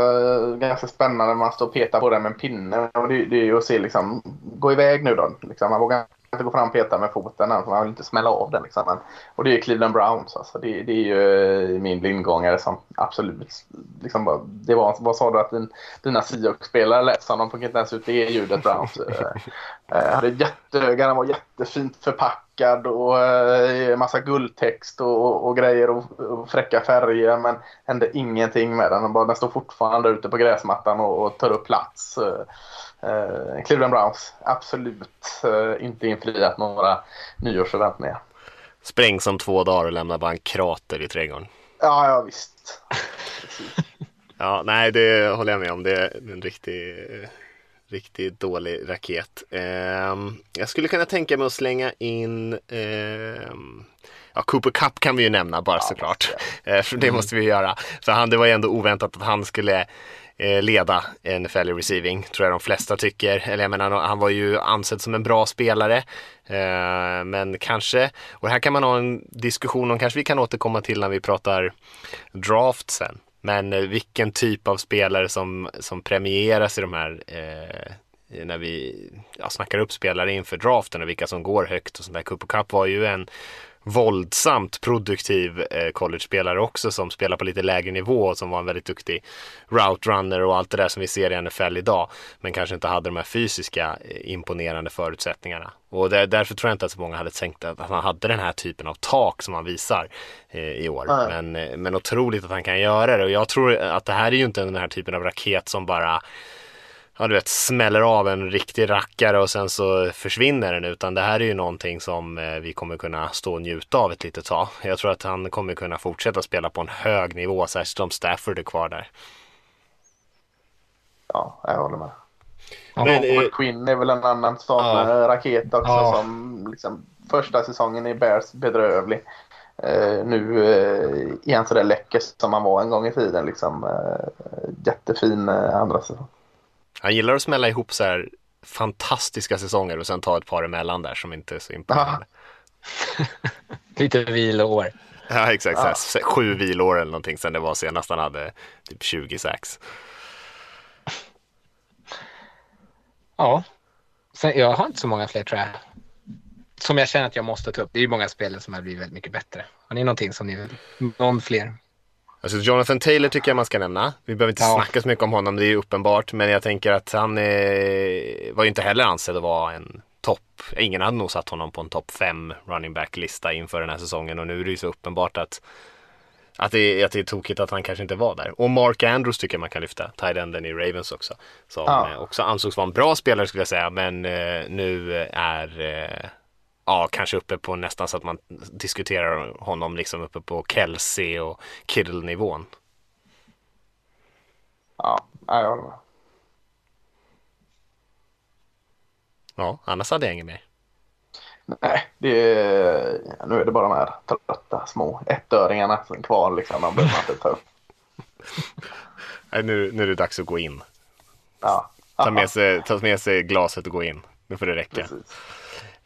ganska spännande. Man står och petar på den med en pinne. Och det, det är ju att se liksom, gå iväg nu då. Liksom, man vågar inte gå fram och peta med foten. Alltså, man vill inte smälla av den. Liksom. Men, och det är Cleveland Browns. Alltså, det, det är ju min blindgångare som absolut... Liksom, det var, vad sa du att din, dina Seahawks-spelare lät som? De fick inte ens ut det ljudet Browns. äh, hade jätteöga, den var jättefint förpackad packad och eh, massa guldtext och, och grejer och, och, fräcka färger men hände ingenting med den. Den, bara, den står fortfarande ute på gräsmattan och, och tar upp plats. Eh, Cleveland Browns, absolut eh, inte infriat några nyårsförväntningar. Sprängs om två dagar och lämnar bara en krater i trädgården. Ja, ja visst. ja, nej, det håller jag med om. Det är en riktig Riktigt dålig raket. Eh, jag skulle kunna tänka mig att slänga in eh, Ja, Cooper Cup kan vi ju nämna bara ja, såklart. Eh, för det mm. måste vi göra. För han, det var ju ändå oväntat att han skulle eh, Eh, leda NFL i receiving, tror jag de flesta tycker. Eller jag menar, han var ju ansedd som en bra spelare. Eh, men kanske, och här kan man ha en diskussion om, kanske vi kan återkomma till när vi pratar draft sen. Men eh, vilken typ av spelare som, som premieras i de här eh, när vi ja, snackar upp spelare inför draften och vilka som går högt och sånt där. Cooper Cup var ju en våldsamt produktiv eh, college-spelare också som spelar på lite lägre nivå och som var en väldigt duktig route runner och allt det där som vi ser i NFL idag. Men kanske inte hade de här fysiska eh, imponerande förutsättningarna. Och där, därför tror jag inte att så många hade tänkt att han hade den här typen av tak som han visar eh, i år. Men, eh, men otroligt att han kan göra det och jag tror att det här är ju inte den här typen av raket som bara ja, du vet, smäller av en riktig rackare och sen så försvinner den utan det här är ju någonting som eh, vi kommer kunna stå och njuta av ett litet tag. Jag tror att han kommer kunna fortsätta spela på en hög nivå, särskilt om Stafford är kvar där. Ja, jag håller med. Men, eh, Quinn är väl en annan sån ja. Eh, raket också ja. som liksom, första säsongen i Bears bedrövlig. Uh, nu uh, är han sådär läcker som han var en gång i tiden. Liksom, uh, jättefin uh, andra säsong. Han gillar att smälla ihop så här fantastiska säsonger och sen ta ett par emellan där som inte är så imponerande. Lite viloår. Ja, exakt. Ja. Så sju vilår eller någonting sen det var senast han hade typ 26. Ja, sen, jag har inte så många fler tror jag. Som jag känner att jag måste ta upp. Det är ju många spelare som har blivit väldigt mycket bättre. Har ni någonting som ni vill? Någon fler? Alltså Jonathan Taylor tycker jag man ska nämna. Vi behöver inte Ja. snacka så mycket om honom, det är ju uppenbart. Men jag tänker att han eh, var ju inte heller ansedd att vara en topp. Ingen hade nog satt honom på en topp 5 running back-lista inför den här säsongen. Och nu är det ju så uppenbart att, att, det, är- att det är tokigt att han kanske inte var där. Och Mark Andrews tycker jag man kan lyfta, tight enden i Ravens också. Som Ja. eh, också ansågs vara en bra spelare skulle jag säga, men eh, nu är eh, ja, kanske uppe på nästan så att man diskuterar honom liksom uppe på Kelsey och Kittle-nivån. Ja, jag håller med. Ja, annars hade jag inget mer. Nej, det är, nu är det bara de här trötta små ettöringarna som är kvar liksom. De behöver man inte ta upp. Nej, Nu, nu är det dags att gå in. Ja, Ta med sig, ta med sig glaset och gå in. Nu får det räcka. precis.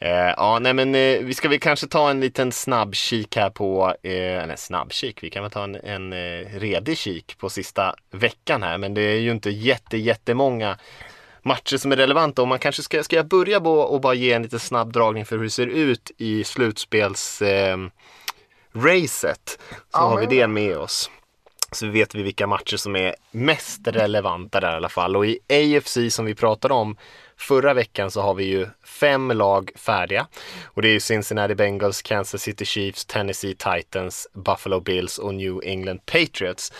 Eh, ja, nej men eh, vi ska väl kanske ta en liten snabb kik här på, eh, eller snabb kik, vi kan väl ta en, en eh, redig kik på sista veckan här. Men det är ju inte jätte, jättemånga matcher som är relevanta och man kanske ska, ska jag börja på och bara ge en liten snabb dragning för hur det ser ut i slutspels eh, racet. Så Ja, har vi det med oss. Så vet vi vilka matcher som är mest relevanta där i alla fall. Och i AFC som vi pratade om förra veckan så har vi ju fem lag färdiga. Och det är ju Cincinnati Bengals, Kansas City Chiefs, Tennessee Titans, Buffalo Bills och New England Patriots.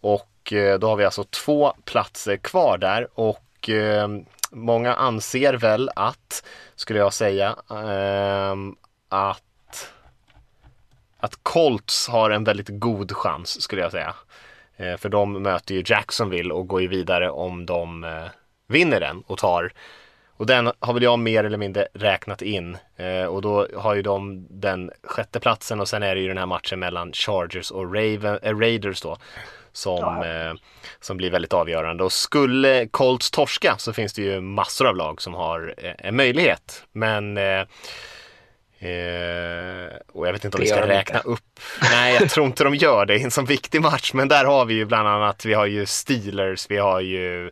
Och eh, då har vi alltså två platser kvar där och eh, många anser väl att, skulle jag säga, ehm, att att Colts har en väldigt god chans skulle jag säga. Eh, för de möter ju Jacksonville och går ju vidare om de eh, vinner den och tar. Och den har väl jag mer eller mindre räknat in. Eh, och då har ju de den sjätte platsen och sen är det ju den här matchen mellan Chargers och Raven, äh, Raiders då. Som, eh, som blir väldigt avgörande. Och skulle Colts torska så finns det ju massor av lag som har eh, en möjlighet. Men eh, Eh, och jag vet inte om Det vi ska räkna inte. upp. Nej, jag tror inte de gör det i en sån viktig match. Men där har vi ju bland annat, vi har ju Steelers, vi har ju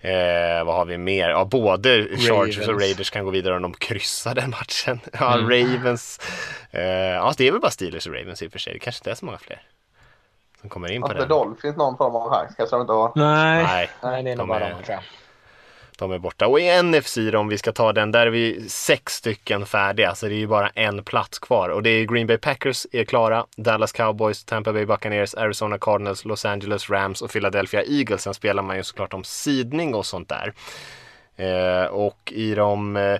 Eh, vad har vi mer? Ja, både Chargers och Ravens. Raiders kan gå vidare om de kryssar den matchen. Ja, Ravens. Eh, ja, det är väl bara Steelers och Ravens i och för sig. Det kanske inte är så många fler som kommer in på Har den. inte Dolphins någon form av chans? Kanske de inte har. Nej, Nej, Nej det är nog de bara är- de tror jag. De är borta. Och i NFC då, om vi ska ta den, där är vi sex stycken färdiga. Så det är ju bara en plats kvar. Och det är Green Bay Packers är klara. Dallas Cowboys, Tampa Bay Buccaneers, Arizona Cardinals, Los Angeles Rams och Philadelphia Eagles. Sen spelar man ju såklart om sidning och sånt där. Eh, och i de, eh,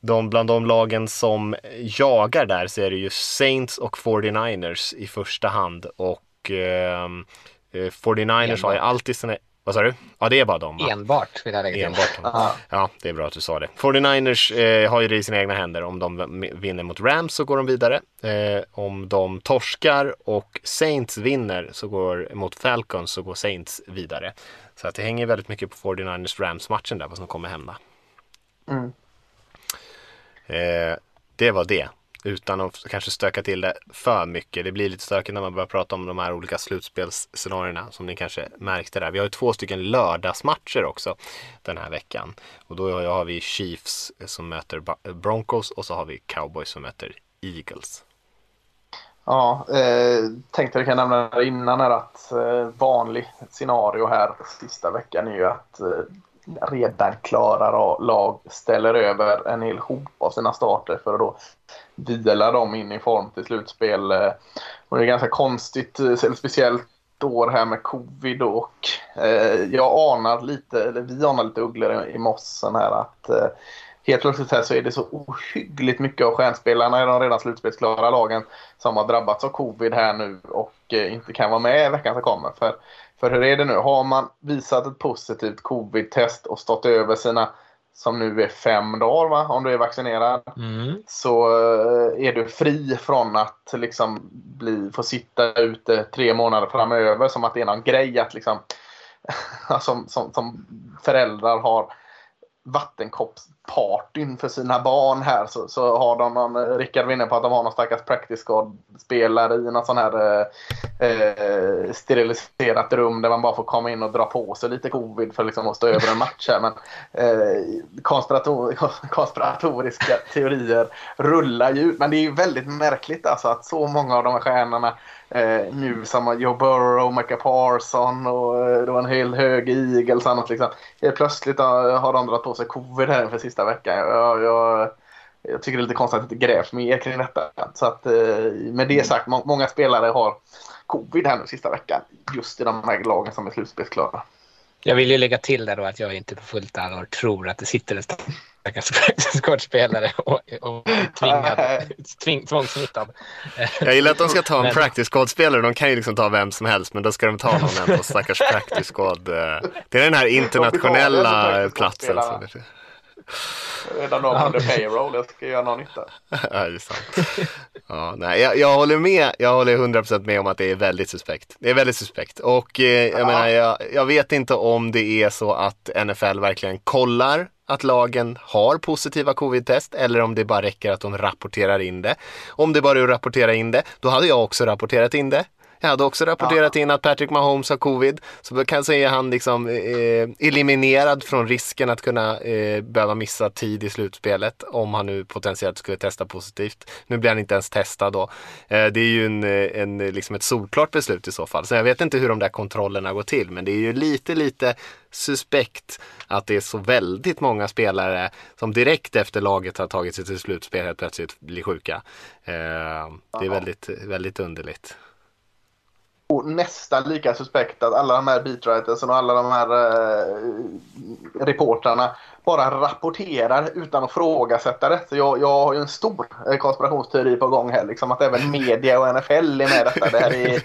de, bland de lagen som jagar där så är det ju Saints och 49ers i första hand. Och ehm, eh, 49ers har ju alltid sina... Vad sa du? Ja, det är bara de va? Enbart vill jag lägga till. Enbart. Ja. Ja, det är bra att du sa det. 49ers eh, har ju det i sina egna händer. Om de vinner mot Rams så går de vidare. Eh, om de torskar och Saints vinner så går mot Falcons så går Saints vidare. Så att det hänger väldigt mycket på 49ers Rams-matchen där vad som kommer hända. Mm. Eh, det var det. Utan att kanske stöka till det för mycket. Det blir lite stökigt när man börjar prata om de här olika slutspelsscenarierna som ni kanske märkte där. Vi har ju två stycken lördagsmatcher också den här veckan. Och då har vi Chiefs som möter Broncos och så har vi Cowboys som möter Eagles. Ja, eh, tänkte jag kan nämna det innan är att eh, vanlig scenario här sista veckan är ju att eh, redan klara lag ställer över en hel hop av sina starter för att då vila dem in i form till slutspel. Eh, och det är ganska konstigt, eh, speciellt år här med covid och eh, jag anar lite, eller vi anar lite ugglor i, i mossen här att eh, helt plötsligt här så är det så ohyggligt mycket av stjärnspelarna i de redan slutspelsklara lagen som har drabbats av covid här nu och eh, inte kan vara med i veckan som kommer. För, för hur är det nu? Har man visat ett positivt covid-test och stått över sina, som nu är fem dagar va? om du är vaccinerad, Mm. så eh, är du fri från att liksom bli, få sitta ute tre månader framöver som att det är någon grej att liksom som, som, som föräldrar har vattenkopp partyn för sina barn här så, så har de någon, eh, Rickard var inne på att de har någon stackars practice spelare i något sån här eh, eh, steriliserat rum där man bara får komma in och dra på sig lite covid för liksom att stå över en match här. Men eh, konspirator konspiratoriska teorier rullar ju ut. Men det är ju väldigt märkligt alltså att så många av de här stjärnorna eh, nu som Joe Burrow, Micah Parson och eh, det var en hel hög Eagles. Annat, liksom. Helt plötsligt har de dragit på sig covid här för sista veckan. Jag, jag, jag tycker det är lite konstigt att det inte grävs mer kring detta. Så att, eh, med det sagt, må många spelare har covid här nu sista veckan. Just i de här lagen som är slutspelsklara. Jag vill ju lägga till där då att jag inte på fullt allvar tror att det sitter en stackars practice och, och tvingad, tving, tvångssmittad. Jag gillar att de ska ta en men... practice squad-spelare. De kan ju liksom ta vem som helst, men då ska de ta någon på stackars practice squad. Eh. Det är den här internationella platsen. Redan de under payroll, jag ska göra någon nytta. ja, det är sant. Ja, nej, jag, jag, håller med. Jag håller 100% med om att det är väldigt suspekt. Det är väldigt suspekt. Och eh, jag ja. menar, jag, jag vet inte om det är så att NFL verkligen kollar att lagen har positiva covid-test eller om det bara räcker att de rapporterar in det. Om det bara är att rapportera in det, då hade jag också rapporterat in det. Jag hade också rapporterat ja. in att Patrick Mahomes har covid. Så kan säga han liksom eh, eliminerad från risken att kunna eh, behöva missa tid i slutspelet om han nu potentiellt skulle testa positivt. Nu blir han inte ens testad då. Eh, det är ju en, eh, en, liksom ett solklart beslut i så fall. Så jag vet inte hur de där kontrollerna går till. Men det är ju lite, lite suspekt att det är så väldigt många spelare som direkt efter laget har tagit sig till slutspel helt plötsligt blir sjuka. Eh, det är väldigt, väldigt underligt nästan lika suspekt att alla de här beatwritersen och alla de här eh, reportrarna bara rapporterar utan att frågasätta det. Så jag, jag har ju en stor eh, konspirationsteori på gång här. Liksom, att även media och NFL är med detta. Det här är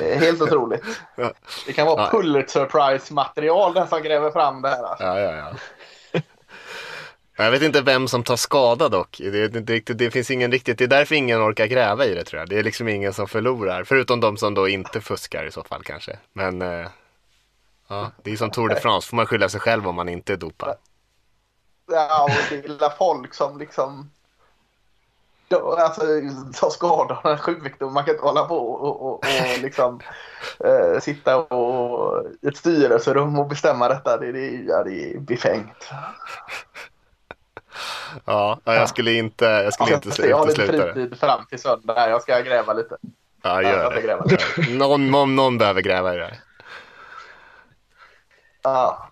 eh, helt otroligt. Det kan vara Pulitzer Prize-material den som gräver fram det här. Alltså. Ja, ja, ja. Jag vet inte vem som tar skada dock. Det, det, det, finns ingen riktigt, det är därför ingen orkar gräva i det tror jag. Det är liksom ingen som förlorar. Förutom de som då inte fuskar i så fall kanske. Men eh, ja, det är som Tour de France, får man skylla sig själv om man inte är dopad. Ja, och det gillar folk som liksom då, alltså, ta skadorna, sjukdom. Man kan inte hålla på och, och, och, och liksom, eh, sitta och, i ett styrelserum och bestämma detta. Det, det, ja, det är befängt. Ja, jag skulle inte, jag skulle ja, inte utesluta det. Jag har lite fritid fram till söndag. Jag ska gräva lite. Ja, gör det. Gräva lite. någon, någon, någon behöver gräva i det här. Ja.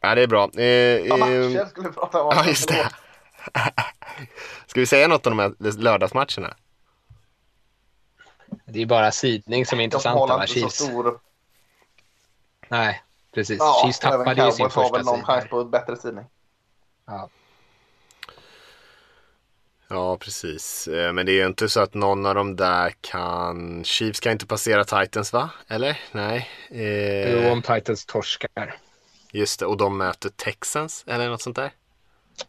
Ja, det är bra. Eh, ja, matcher eh, skulle vi prata om. Ja, just det. Ska vi säga något om de här lördagsmatcherna? Det är bara sidning som är intressant. De Chiefs. Stor... Nej, precis. Ja, Chiefs tappade ju sin första sidning. har väl någon chans på bättre sidning. Ja. Ja, precis. Eh, men det är ju inte så att någon av dem där kan... Chiefs kan inte passera Titans, va? Eller? Nej. Eh... Jo, om Titans torskar. Just det, och de möter Texans eller något sånt där?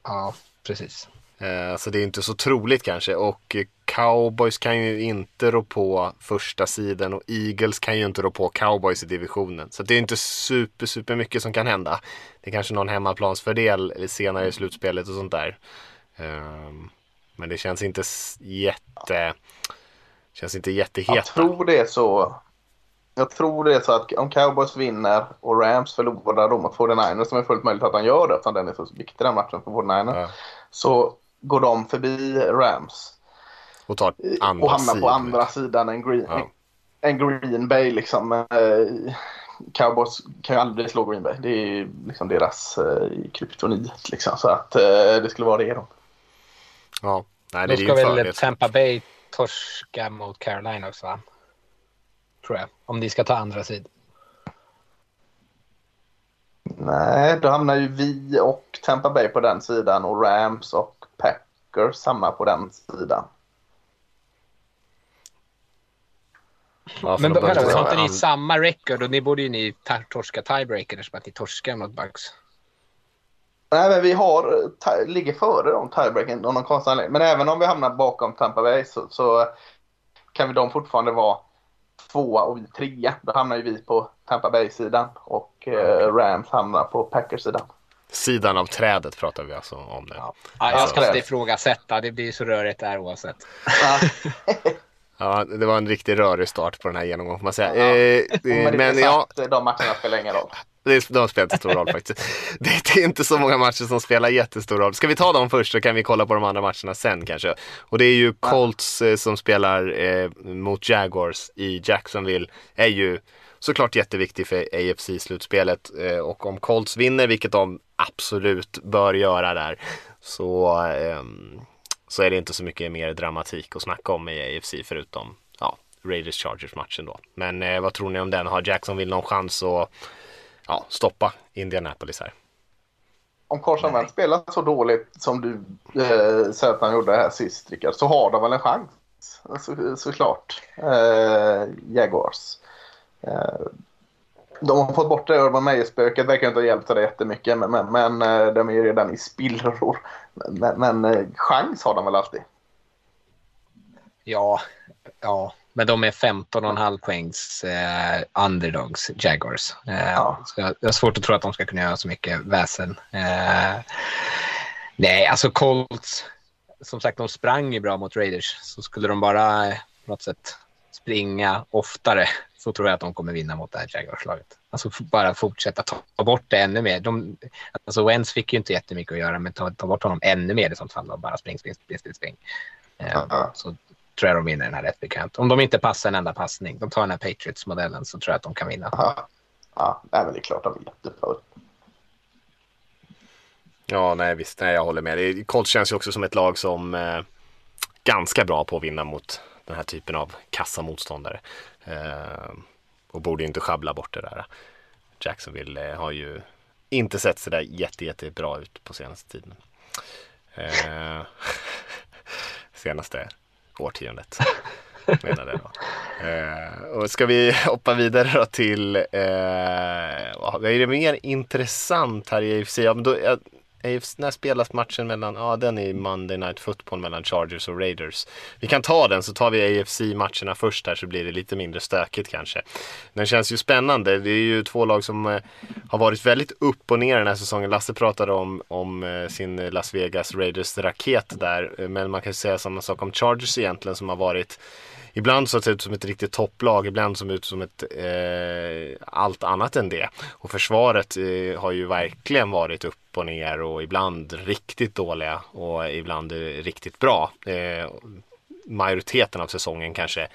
Ja, precis. Eh, så det är inte så troligt kanske. Och Cowboys kan ju inte rå på första sidan och Eagles kan ju inte rå på Cowboys i divisionen. Så det är inte super, super mycket som kan hända. Det är kanske någon hemmaplansfördel senare i slutspelet och sånt där. Um, men det känns inte jätte... Känns inte jättehet. Jag tror det är så. Jag tror det är så att om Cowboys vinner och Rams förlorar då mot 49ers som är fullt möjligt att de gör det eftersom den är så viktig den matchen för 49ers. Ja. Så går de förbi Rams. Och, tar andra och hamnar på andra sidan en Green, ja. en Green Bay liksom. Eh, Cowboys kan ju aldrig slå Green Bay. Det är liksom deras eh, kryptonit liksom. Så att eh, det skulle vara det då. Ja, nej, det Då ska väl Tampa Bay torska mot Carolina också va? Tror jag. Om de ska ta andra sidan. Nej, då hamnar ju vi och Tampa Bay på den sidan och Rams och Packers samma på den sidan. Ja, men vänta, har inte ni samma record och ni borde ju ni torska tiebreaker eftersom att ni torskar mot Bucks. Nej, men vi har, ligger före dem tiebreaken av någon konstig anledning. Men även om vi hamnar bakom Tampa Bay så, så kan vi de fortfarande vara tvåa och vi trea. Då hamnar ju vi på Tampa Bay-sidan och eh, Rams hamnar på Packers-sidan. sidan av trädet pratar vi alltså om nu. Ja. Ja, jag ska inte ifrågasätta, det blir så rörigt där oavsett. Ja, det var en riktigt rörig start på den här genomgången får man säga. Ja. Eh, Men, men ja, de matcherna spelar ingen roll. Det, de spelar inte stor roll faktiskt. Det, är inte så många matcher som spelar jättestor roll. Ska vi ta dem först så kan vi kolla på de andra matchererna sen kanske. Och det är ju Colts eh, som spelar eh, mot Jaguars i Jacksonville. Är ju såklart jätteviktig för AFC-slutspelet. Eh, och om Colts vinner, vilket de absolut bör göra där, så, ehm, så är det inte så mycket mer dramatik att snacka om i AFC förutom ja, Raiders Chargers matchen då. Men eh, vad tror ni om den? Har Jacksonville någon chans att ja, stoppa Indianapolis här? Om Carson Wentz spelar så dåligt som du eh, säger att han gjorde här sist, Rickard, så har de väl en chans. Så, såklart. Eh, Jaguars. Eh, de har fått bort det Urban Meyer-spöket, verkar inte ha hjälpt det jättemycket, men, men, men eh, de är ju redan i spillror. Men, men eh, chans har de väl alltid. Ja, ja, men de är 15,5 poängs eh, underdogs, Jaguars. Eh, Ja. så jag, jag har svårt att tro att de ska kunna göra så mycket väsen. Eh, nej, alltså Colts, som sagt, de sprang ju bra mot Raiders. Så skulle de bara eh, på något sätt springa oftare så tror jag att de kommer vinna mot det här Jaguars-laget. Alltså bara fortsätta ta, bort det ännu mer. De, alltså Wentz fick ju inte jättemycket att göra, men ta, ta bort honom ännu mer i sånt fall. Bara spring, spring, spring, spring. spring. Eh, Ja. Så tror jag de vinner den här rätt bekvämt. Om de inte passar en enda passning, de tar den här Patriots-modellen, så tror jag att de kan vinna. Ja, ja det är klart de är jättebra. Ja, nej visst, nej, jag håller med. Det- Colts känns ju också som ett lag som eh, ganska bra på att vinna mot den här typen av kassamotståndare. Eh, och borde inte sjabbla bort det där. Jacksonville eh, har ju inte sett så där jätte, jättebra ut på senaste tiden. Eh, senaste årtiondet. Menade jag då. Eh, och ska vi hoppa vidare då till, eh, vad är det mer intressant här i AFC? Ja, men då, jag, Eh, AFC, när spelas matchen mellan, ja den är Monday Night Football mellan Chargers och Raiders. Vi kan ta den så tar vi AFC-matcherna först här så blir det lite mindre stökigt kanske. Den känns ju spännande. Det är ju två lag som eh, har varit väldigt upp och ner den här säsongen. Lasse pratade om, om eh, sin Las Vegas Raiders-raket där. Eh, men man kan säga samma sak om Chargers egentligen som har varit Ibland så ser det ut som ett riktigt topplag, ibland som ut som ett eh, allt annat än det. Och försvaret eh, har ju verkligen varit upp och ner och ibland riktigt dåliga och ibland riktigt bra. Eh, majoriteten av säsongen kanske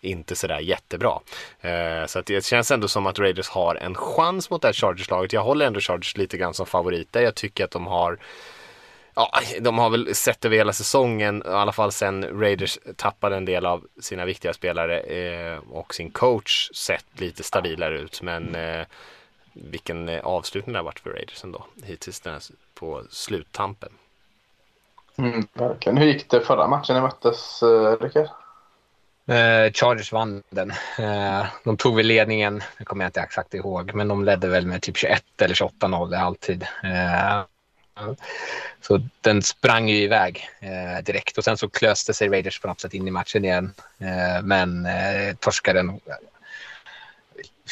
inte sådär jättebra. Eh, så att det känns ändå som att Raiders har en chans mot det här Chargers-laget. Jag håller ändå Chargers lite grann som favoriter. Jag tycker att de har Ja, de har väl sett över hela säsongen, i alla fall sen Raiders tappade en del av sina viktiga spelare eh, och sin coach sett lite stabilare ut. Men eh, vilken eh, avslutning det har varit för Raiders ändå hittills den här, på sluttampen. Mm, verkligen. Hur gick det förra matchen ni möttes, uh, Rickard? Eh, Chargers vann den. Eh, de tog väl ledningen, det kommer jag inte exakt ihåg, men de ledde väl med typ 21 eller 28-0 i alltid. Eh, så den sprang ju iväg eh, direkt och sen så klöste sig Raiders på något sätt in i matchen igen. Eh, men eh, torskade nog.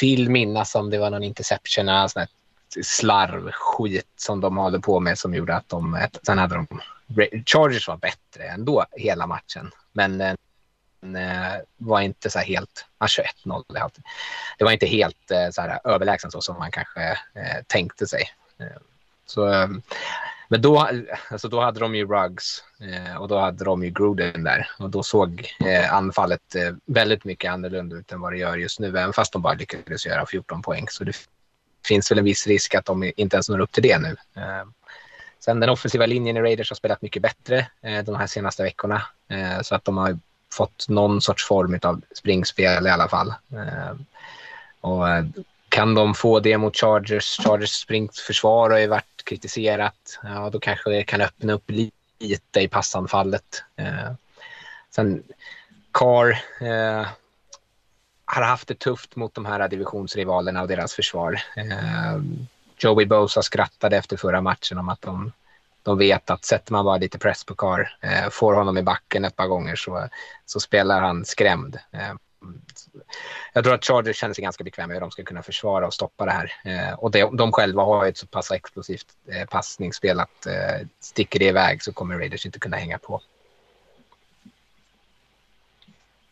Vill minnas om det var någon interception, eller sån här slarvskit som de håller på med som gjorde att de... Sen hade de... Chargers var bättre ändå hela matchen, men eh, eh var inte så här helt, ja, 21-0. det. Det var inte helt eh, så här överlägsen så som man kanske eh, tänkte sig. Eh, så, ehm, men då, alltså då hade de ju Ruggs eh, och då hade de ju Gruden där och då såg eh, anfallet eh, väldigt mycket annorlunda ut än vad det gör just nu, även fast de bara lyckades göra 14 poäng. Så det finns väl en viss risk att de inte ens når upp till det nu. Ehm, sen den offensiva linjen i Raiders har spelat mycket bättre de här senaste veckorna så att de har fått någon sorts form av springspel i alla fall. Ehm, och kan de få det mot Chargers, Chargers springförsvar har ju varit kritiserat, ja då kanske det kan öppna upp lite i passanfallet. Eh, sen Carr eh, har haft det tufft mot de här divisionsrivalerna och deras försvar. Eh, Joey Bosa skrattade efter förra matchen om att de, de vet att sätter man bara lite press på Carr, eh, får honom i backen ett par gånger så, så spelar han skrämd. Eh, jag tror att Chargers känner sig ganska bekväma med hur de ska kunna försvara och stoppa det här. Eh, och det, de själva har ett så pass explosivt eh, passningsspel att eh, sticker det iväg så kommer Raiders inte kunna hänga på.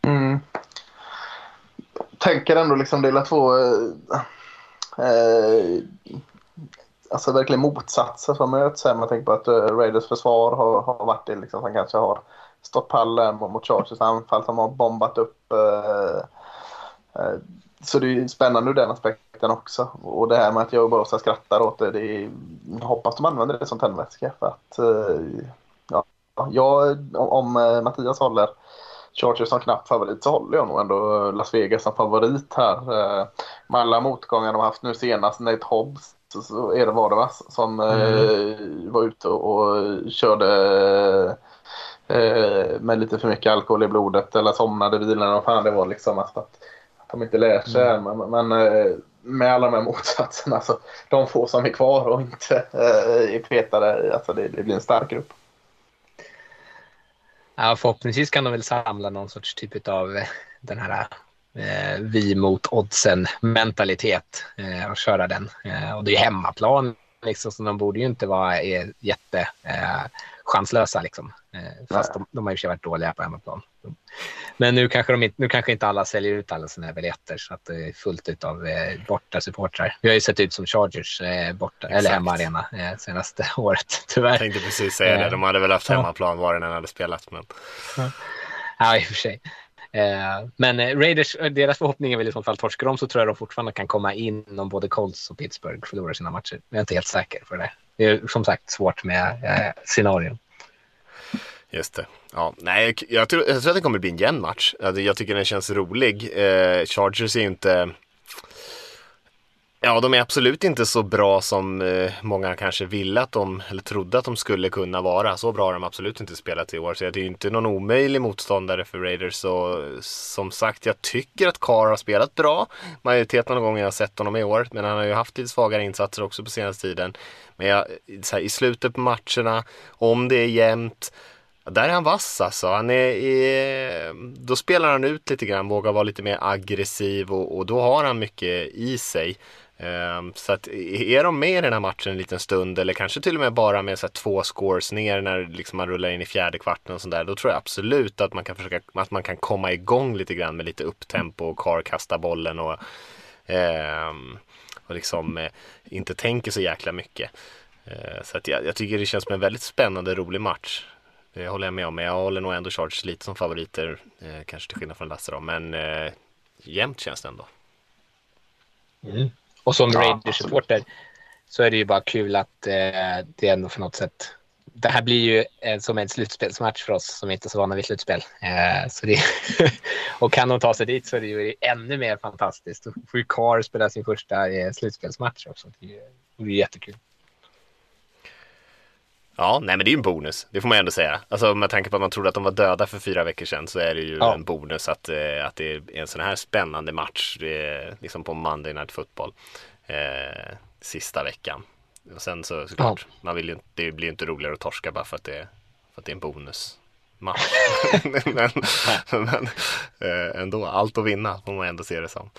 Mm. Tänker ändå liksom dela två eh, eh, alltså verkligen motsatser som möts här. Man tänker på att uh, Raiders försvar har, har varit det liksom som kanske har stått pallen mot Chargers anfall som har bombat upp. Uh, uh, så det är spännande ur den aspekten också. Och det här med att jag bara ska skratta åt det. det är, hoppas de använder det som tändvätska. För att, ja, jag, om, Mattias håller Chargers som knapp favorit så håller jag nog ändå Las Vegas som favorit här. Med alla motgångar de har haft nu senast, Nate Hobbs så, är det var det va? Som mm. eh, var ute och körde eh, med lite för mycket alkohol i blodet eller somnade bilen. Och fan det var liksom alltså att, att de inte lär sig. Mm. Men, men eh, med alla de här motsatserna, alltså, de få som är kvar och inte eh, är petade, alltså det, det blir en stark grupp. Ja, förhoppningsvis kan de väl samla någon sorts typ av eh, den här eh, vi mot oddsen mentalitet eh, och köra den. Eh, och det är hemmaplan, liksom, så de borde ju inte vara eh, jätte eh, chanslösa. Liksom. Eh, fast de, de, har ju varit dåliga på hemmaplan. Men nu kanske, de, nu kanske inte alla säljer ut alla sina biljetter så att det är fullt av eh, borta supportrar. Vi har ju sett ut som Chargers eh, borta, eller hemmaarena eh, senaste året, tyvärr. Jag tänkte precis säga det. De hade väl haft hemmaplan var den än hade spelat. Men... Ja, i och för sig. Eh, men eh, Raiders, eh, deras förhoppning är väl i så fall torskar de så tror jag de fortfarande kan komma in om både Colts och Pittsburgh förlorar sina matcher. Jag är inte helt säker på det. Det är som sagt svårt med eh, scenarion. Just det. Ja, nej, jag tror, jag tror att det kommer bli en jämn match. Jag tycker den känns rolig. Eh, Chargers är ju inte Ja, de är absolut inte så bra som eh, många kanske ville att de, eller trodde att de skulle kunna vara. Så bra har de absolut inte spelat i år. Så det är inte någon omöjlig motståndare för Raiders. Så som sagt, jag tycker att Carr har spelat bra. Majoriteten av gånger jag har sett honom i år. Men han har ju haft lite svagare insatser också på senaste tiden. Men jag, här, i slutet på matcherna, om det är jämnt, där är han vass alltså. Han är, är, då spelar han ut lite grann, vågar vara lite mer aggressiv och, och då har han mycket i sig. Ehm, så att är de med i den här matchen en liten stund eller kanske till och med bara med så två scores ner när liksom man rullar in i fjärde kvarten och sådär. Då tror jag absolut att man kan försöka, att man kan komma igång lite grann med lite upptempo och Carr kastar bollen och, ehm, och liksom eh, inte tänker så jäkla mycket. Eh, så att jag, jag, tycker det känns som en väldigt spännande, rolig match. Det håller jag med om, men jag håller nog ändå Chargers lite som favoriter, eh, kanske till skillnad från Lasse då, men jämnt känns det ändå. Mm. Och som ja, Raiders-supporter så är det ju bara kul att eh, det ändå för något sätt det här blir ju eh, som en slutspelsmatch för oss som inte är så vana vid slutspel. Eh, så det, och kan de ta sig dit så är det ju ännu mer fantastiskt. Då får ju Carr spela sin första eh, slutspelsmatch också. Det är, det är jättekul. Ja, nej men det är ju en bonus. Det får man ändå säga. Alltså med tanke på att man trodde att de var döda för fyra veckor sedan så är det ju ja. en bonus att, eh, att det är en sån här spännande match eh, liksom på Monday Night Football eh, sista veckan. Och sen så såklart, ja. man vill ju, det blir ju inte roligare att torska bara för att det, för att det är en bonus. Match. men, men eh, ändå, allt att vinna får man ändå se det som.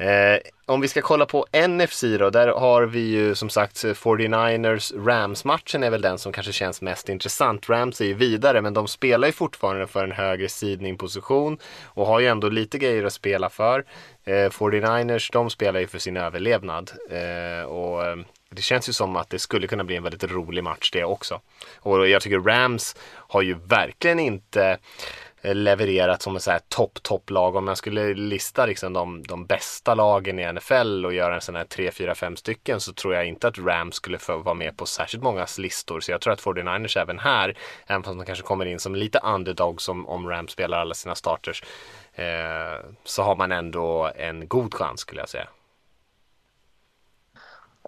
Eh, om vi ska kolla på NFC då, där har vi ju som sagt eh, 49ers Rams-matchen är väl den som kanske känns mest intressant. Rams är ju vidare men de spelar ju fortfarande för en högre sidningposition och har ju ändå lite grejer att spela för. Eh, 49ers de spelar ju för sin överlevnad eh, och eh, det känns ju som att det skulle kunna bli en väldigt rolig match det också. Och jag tycker Rams har ju verkligen inte Eh, levererat som ett topp, topplag. Om jag skulle lista liksom de, de bästa lagen i NFL och göra en sån här 3, 4, 5 stycken så tror jag inte att Rams skulle få vara med på särskilt många listor. Så jag tror att 49ers även här, även fast de kanske kommer in som lite underdog som om Rams spelar alla sina starters, eh, så har man ändå en god chans skulle jag säga.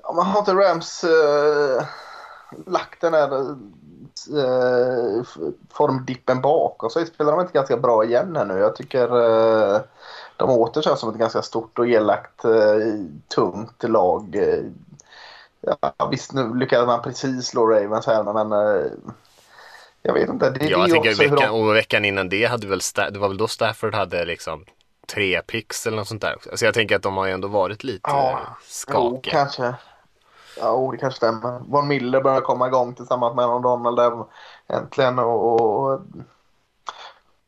Ja, man har inte Rams eh, lagt den här eh, formdippen bakom sig spelar de inte ganska bra igen här nu. Jag tycker eh, de åter känns som ett ganska stort och elakt eh, tungt lag. Eh, ja, visst, nu lyckades man precis slå Ravens här men eh, jag vet inte. Det, ja, jag tänker veckan, de... och veckan innan det hade väl, det var väl då Stafford hade liksom tre pix eller något sånt där. Så jag tänker att de har ju ändå varit lite Ja, Jo, skakiga. kanske. Ja, oh, det kanske stämmer. Von Miller börjar komma igång tillsammans med Aaron Donald där äntligen. Och, och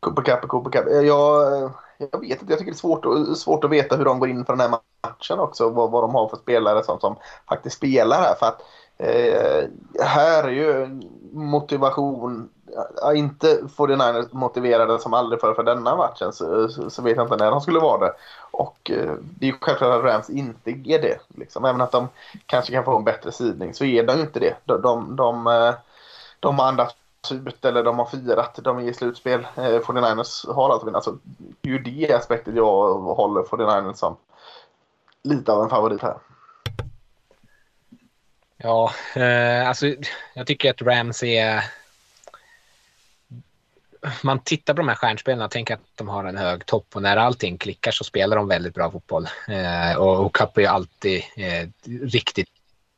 Cooper Cup och Cooper Cup. Jag, jag vet inte, jag tycker det är svårt, att- svårt att veta hur de går in för den här matchen också. Vad, vad de har för spelare som, som faktiskt spelar här. För att eh, här är ju motivation, ja, inte 49ers motiverade som aldrig förr för denna matchen så, så, så vet jag inte när de skulle vara det. Och eh, det är ju självklart att Rams inte är det. Liksom. Även att de kanske kan få en bättre sidning så är de ju inte det. De, de, de, eh, de har andats ut eller de har firat, de är i slutspel. Eh, 49ers har alltså alltså, Det är ju det aspektet jag håller 49ers som lite av en favorit här. Ja, eh, alltså jag tycker att Rams är... Man tittar på de här stjärnspelarna och tänker att de har en hög topp och när allting klickar så spelar de väldigt bra fotboll. Eh, och, och Cup är ju alltid eh, riktigt,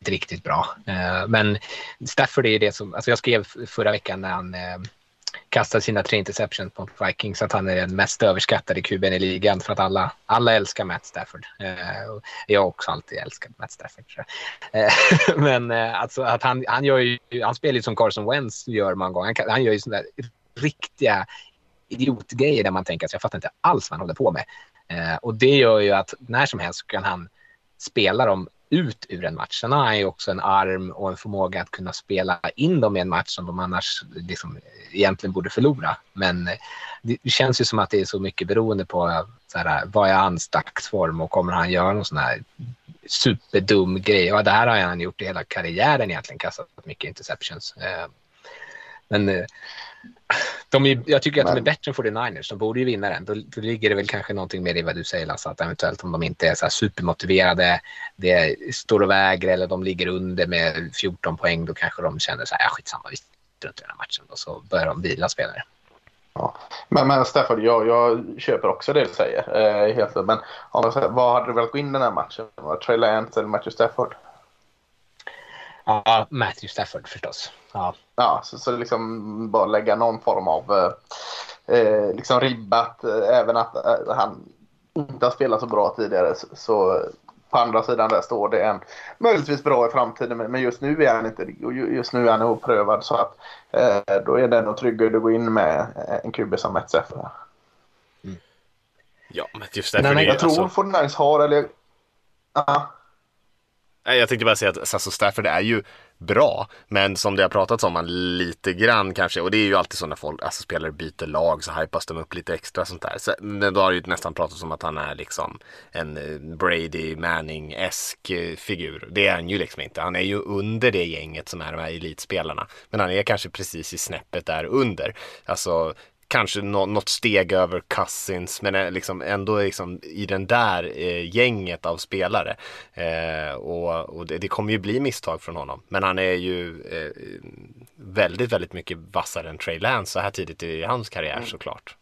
riktigt bra. Eh, men Stafford är ju det som, alltså jag skrev förra veckan när han eh, kastade sina tre interceptions på Vikings att han är den mest överskattade kuben i ligan för att alla, alla älskar Matt Stafford. Eh, jag har också alltid älskat Matt Stafford. Eh, men alltså att han, han, gör ju, han spelar ju som Carson Wentz gör många gånger. Han, han gör ju sådana där riktiga idiotgrejer där man tänker att jag fattar inte alls vad han håller på med. Eh, och det gör ju att när som helst kan han spela dem ut ur en match. Sen har han ju också en arm och en förmåga att kunna spela in dem i en match som de annars liksom egentligen borde förlora. Men eh, det känns ju som att det är så mycket beroende på så här, vad är hans dagsform och kommer han göra någon sån här superdum grej. Och det här har han gjort i hela karriären egentligen, kastat mycket interceptions. Eh, men eh, de är, jag tycker att de är Men- bättre än 49ers. De borde ju vinna den. Då, då ligger det väl kanske någonting mer i vad du säger Lasse, att eventuellt om de inte är så supermotiverade, det står och väger eller de ligger under med 14 poäng, då kanske de känner så här, ja skitsamma, vi struntar i den här matchen. Och så börjar de vila spelare. Ja. Men, men Stafford, jag, jag köper också det du säger. Eh, helt, men om jag säger, vad hade du velat gå in den här matchen? Var Trey Lance eller Matthew Stafford? Ja, Matthew Stafford förstås. Ja, Ja, så, så liksom bara lägga någon form av eh, eh, liksom ribbat. Eh, även att eh, han inte har spelat så bra tidigare. Så, så på andra sidan där står det en möjligtvis bra i framtiden. Men, men just nu är han inte Just nu är han oprövad. Så att eh, då är det nog tryggare att gå in med en QB som Matt Stafford. här. Ja, men just Men därför han- det, Jag tror alltså, 49ers har, eller... Ja. Jag tänkte bara säga att Sasso Stafford är ju bra, men som det har pratats om han lite grann kanske, och det är ju alltid så när folk, alltså spelare byter lag så hypas de upp lite extra sånt där. Så, men då har det ju nästan pratats om att han är liksom en eh, Brady Manning-esk eh, figur. Det är han ju liksom inte. Han är ju under det gänget som är de här elitspelarna. Men han är kanske precis i snäppet där under. Alltså kanske nå- något steg över Cousins men liksom ändå liksom i den där eh, gänget av spelare. Eh, och och det, det kommer ju bli misstag från honom. Men han är ju eh, väldigt, väldigt mycket vassare än Trey Lance så här tidigt i hans karriär såklart.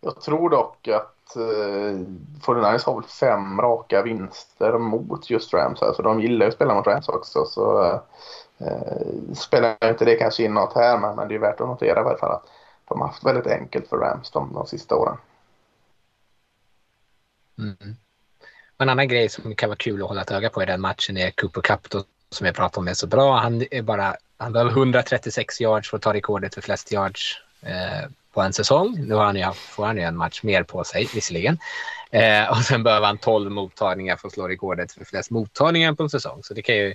Jag tror dock att eh, 49ers har väl fem raka vinster mot just Rams. Alltså de gillar ju att spela mot Rams också. Så eh, spelar inte det kanske in något här men, men det är värt att notera i alla fall att de har haft väldigt enkelt för Rams de, de sista åren. Mm. En annan grej som kan vara kul att hålla ett öga på i den matchen är Cooper Cup då, som jag pratade om är så bra. Han är bara han behöver 136 yards för att ta rekordet för flest yards eh, på en säsong. Nu har han ju, får han ju en match mer på sig visserligen. Eh, och sen behöver han 12 mottagningar för att slå rekordet för flest mottagningar på en säsong. Så det kan ju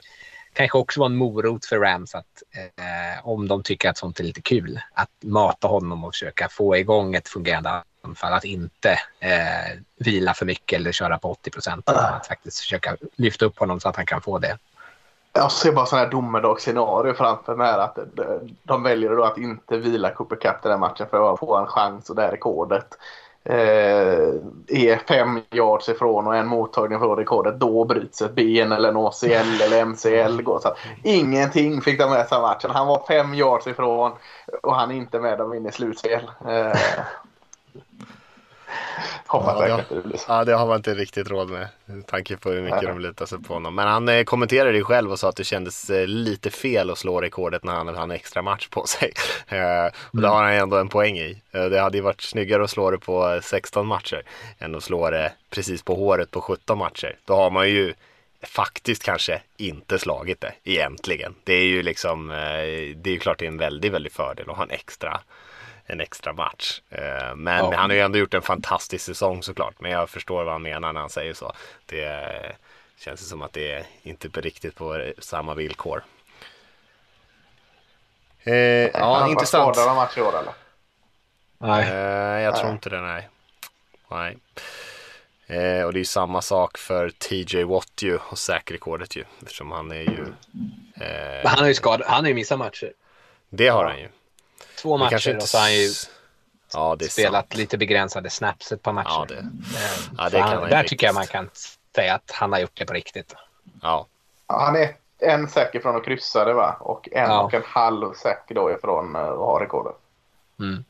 kanske också vara en morot för Rams att eh, om de tycker att sånt är lite kul, att mata honom och försöka få igång ett fungerande anfall. Att inte eh, vila för mycket eller köra på 80 procent. Att faktiskt försöka lyfta upp honom så att han kan få det. Jag ser bara sådana här domedagsscenario framför mig att de, de väljer då att inte vila Cooper Cup den här matchen för att få en chans och det här rekordet. Eh, är fem yards ifrån och en mottagning från rekordet då bryts ett ben eller en ACL eller MCL. Går. Så att ingenting fick de med sig av matchen. Han var fem yards ifrån och han är inte med dem in i slutspel. Eh, Hoppas Ja, det- inte det blir så. Ja, det har man inte riktigt råd med. Med tanke på hur mycket Nej. de lutar sig på honom. Men han eh, kommenterade ju själv och sa att det kändes eh, lite fel att slå rekordet när han hade en extra match på sig. Eh, och det har han ju ändå en poäng i. Eh, det hade ju varit snyggare att slå det på eh, 16 matcher än att slå det precis på håret på 17 matcher. Då har man ju faktiskt kanske inte slagit det egentligen. Det är ju liksom, eh, det är ju klart det är en väldigt, väldigt fördel att ha en extra en extra match. Eh, Men Ja. han har ju ändå gjort en fantastisk säsong såklart. Men jag förstår vad han menar när han säger så. Det känns som att det är inte på riktigt på samma villkor. Eh, ja, han intressant. skadad av match i år eller? Nej. Eh, jag tror Nej. inte det, nej. nej. Eh, och det är ju samma sak för TJ Watt ju och säkerrekordet ju. Eftersom han är ju... Eh, Han har ju skadat, han har ju missat matcher. det har han ju. Två kanske matcher och så har han ju Ja, det är spelat sant. lite begränsade snaps ett par matcher. Ja, det, Eh, ja, det han, kan han där tycker jag man kan säga att han har gjort det på riktigt. Ja, han är en säker från att kryssa det va? Och en Ja. och en halv säker då ifrån eh, att ha rekordet. Mm.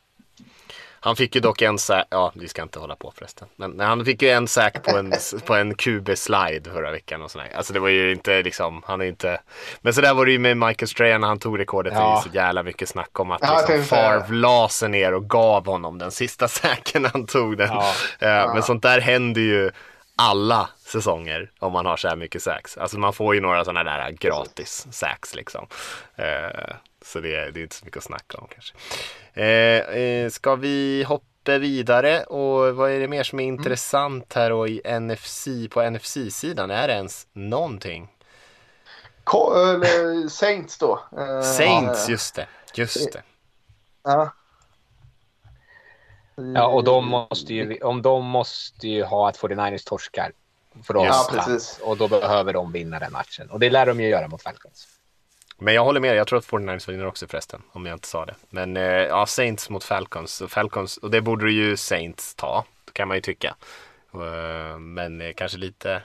Han fick ju dock en sack, ja vi ska inte hålla på förresten. Men han fick ju en sack på en, på en QB-slide förra veckan och sådär. Alltså det var ju inte liksom, han är inte. Men så där var det ju med Michael Strahan när han tog rekordet. Det är Ja. så jävla mycket snack om att Ja, liksom. Favre la sig ner och gav honom den sista när han tog den. Ja. Eh, Men sånt där händer ju alla säsonger om man har så här mycket sacks. Alltså man får ju några sådana där gratis sacks liksom. Eh, Så det, det är inte så mycket att snacka om kanske. Eh, eh, ska vi hoppa vidare och vad är det mer som är intressant här och i NFC på NFC-sidan? Är det ens någonting? Ko- eller Saints då. Eh, Saints, just det. Just det. Ja. Ja, och de måste ju, om de måste ju ha att 49ers torskar. För Ja, oss precis. Och då behöver de vinna den matchen. Och det lär de ju göra mot Falcons. Men jag håller med, jag tror att 49ers vinner också förresten, om jag inte sa det. Men eh, ja, Saints mot Falcons. Och Falcons, och det borde ju Saints ta, kan man ju tycka. Uh, Men eh, kanske lite,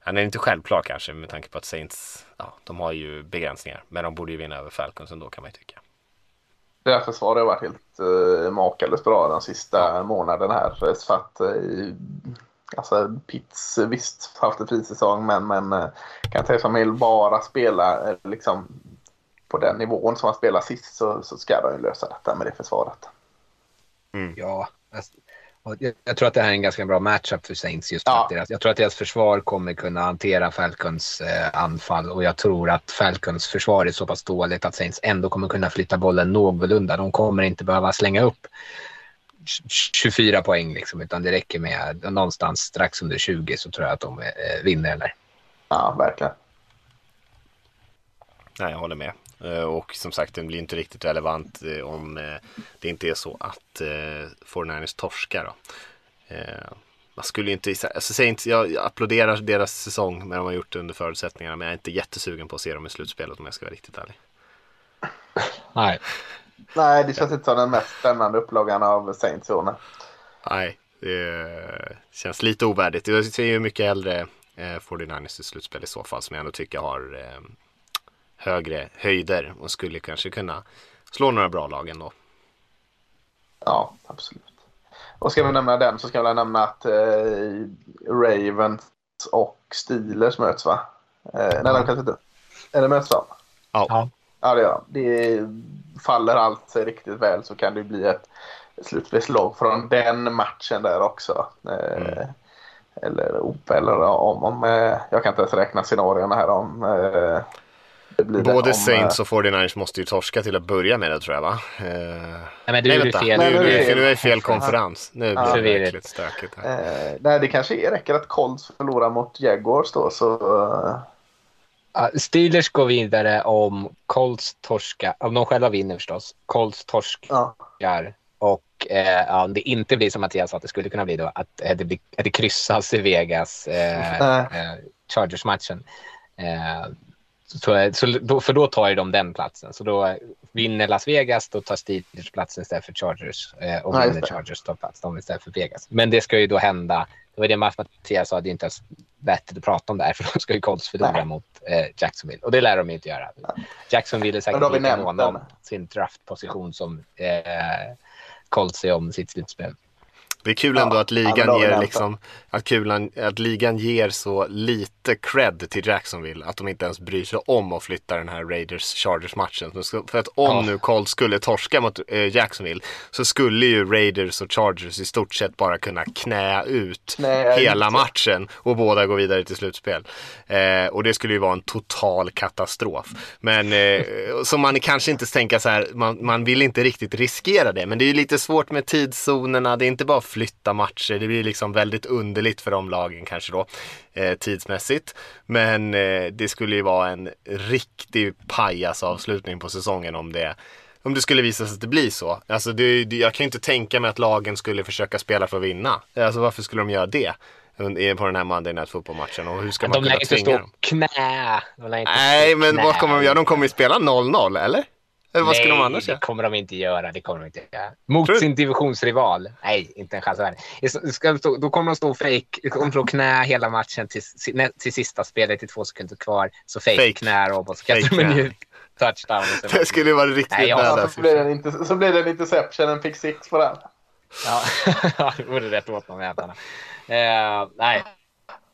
han är inte självklar kanske med tanke på att Saints, ja, de har ju begränsningar. Men de borde ju vinna över Falcons ändå kan man ju tycka. Deras försvar har varit helt uh, makalöst bra den sista månaden här. För att, uh, alltså, Pitts visst haft en fin säsong men, men uh, kan säga som vill bara spela uh, liksom, på den nivån som han spelade sist så, så ska de ju lösa detta med det försvaret. Ja, alltså, och jag, jag tror att det här är en ganska bra matchup för Saints. Just Ja. att deras, jag tror att deras försvar kommer kunna hantera Falcons eh, anfall och jag tror att Falcons försvar är så pass dåligt att Saints ändå kommer kunna flytta bollen någorlunda. De kommer inte behöva slänga upp 24 poäng liksom, utan det räcker med någonstans strax under 20 så tror jag att de eh, vinner den där. Ja, verkligen. Nej, jag håller med. Eh, Och som sagt, den blir inte riktigt relevant eh, om eh, det inte är så att eh, 49ers torskar. Då. Man skulle inte, alltså, säg inte, jag applåderar deras säsong, men de har gjort det under förutsättningarna. Men jag är inte jättesugen på att se dem i slutspelet om jag ska vara riktigt ärlig. Nej. Nej, det känns inte som den mest spännande upplagan av Saints år. nej. Det känns lite ovärdigt. Jag ser ju mycket hellre eh, 49ers i slutspel i så fall, som jag ändå tycker har eh, högre höjder och skulle kanske kunna slå några bra lag ändå. Ja, absolut. Och ska vi nämna den så ska vi nämna att eh, Ravens och Steelers möts va? Eh, nej, de kanske inte. Eller möts va? Ja. Ja. Ja, det gör de. Det faller allt sig riktigt väl så kan det bli ett slutspelslag från den matchen där också. Eh, Mm. Eller op eller om, om eh, jag kan inte ens räkna scenarierna här om eh, det blir det Både om, Saints och 49ers måste ju torska till att börja med det tror jag va? Eh, Nej, men du nej är vänta, fel. nu, Nej, nu, nu är nu är fel konferens. Nu blir det verkligen stökigt här. Eh, nej, det kanske är- räcker att Colts förlorar mot Jaguars då så eh, Ja, Steelers går vidare om Colts torska, om de själva vinner förstås. Colts torskar ja. och eh, om det inte blir som Mattias sa att det skulle kunna bli då att, eh, det, blir, att det kryssas i Vegas, eh, eh, Chargers-matchen. Så, så, då, för då tar ju de den platsen. Så då vinner Las Vegas, då tar Steelers platsen istället för Chargers. Eh, och vinner. Chargers tar plats de istället för Vegas. Men det ska ju då hända. Det var det Mattias sa, det är inte ens vettigt att prata om det här för då ska ju Colts förlora Nej. mot eh, Jacksonville. Och det lär de inte göra. Jacksonville är säkert lika måna om sin draftposition som eh, Colts är om sitt slutspel. Det är kul ändå Ja, att ja, men ligan ger liksom, att, kulan, att ligan ger så lite cred till Jacksonville att de inte ens bryr sig om att flytta den här Raiders-Chargers-matchen. För att om Ja. nu Colts skulle torska mot eh, Jacksonville så skulle ju Raiders och Chargers i stort sett bara kunna knä ut Knä hela ut. matchen och båda går vidare till slutspel. Eh, och det skulle ju vara en total katastrof. Men eh, så man kanske inte tänka så här, man, man vill inte riktigt riskera det. Men det är ju lite svårt med tidszonerna, det är inte bara att flytta matcher, det blir liksom väldigt underligt för de lagen kanske då eh, tidsmässigt. Men eh, det skulle ju vara en riktig pajas avslutning på säsongen om det om det skulle visa sig att det blir så. Alltså det, det, jag kan ju inte tänka mig att lagen skulle försöka spela för att vinna. Alltså varför skulle de göra det under- på den här Monday Night Football-matchen? Och hur ska man De kunna tvinga dem? knä. De lär inte Nej, stå men knä. vad kommer de göra? De kommer ju spela 0-0, eller? Eller vad skulle de annars Nej, göra? det kommer de inte göra. Det kommer de inte göra. Mot sin divisionsrival. Nej, inte en chans världen. Stå- Då kommer de stå fake. De kommer slå knä hela matchen till, till, sista spelet, till två sekunder kvar. Så fake, Fake. knä och så kastar de en ny touchdown. Det skulle ju vara riktigt Nej, jag- Ja, badass. så, blir det en, inte, så blir det en interception, en pick six på den. ja, det vore rätt åt de jävlarna. Eh, nej.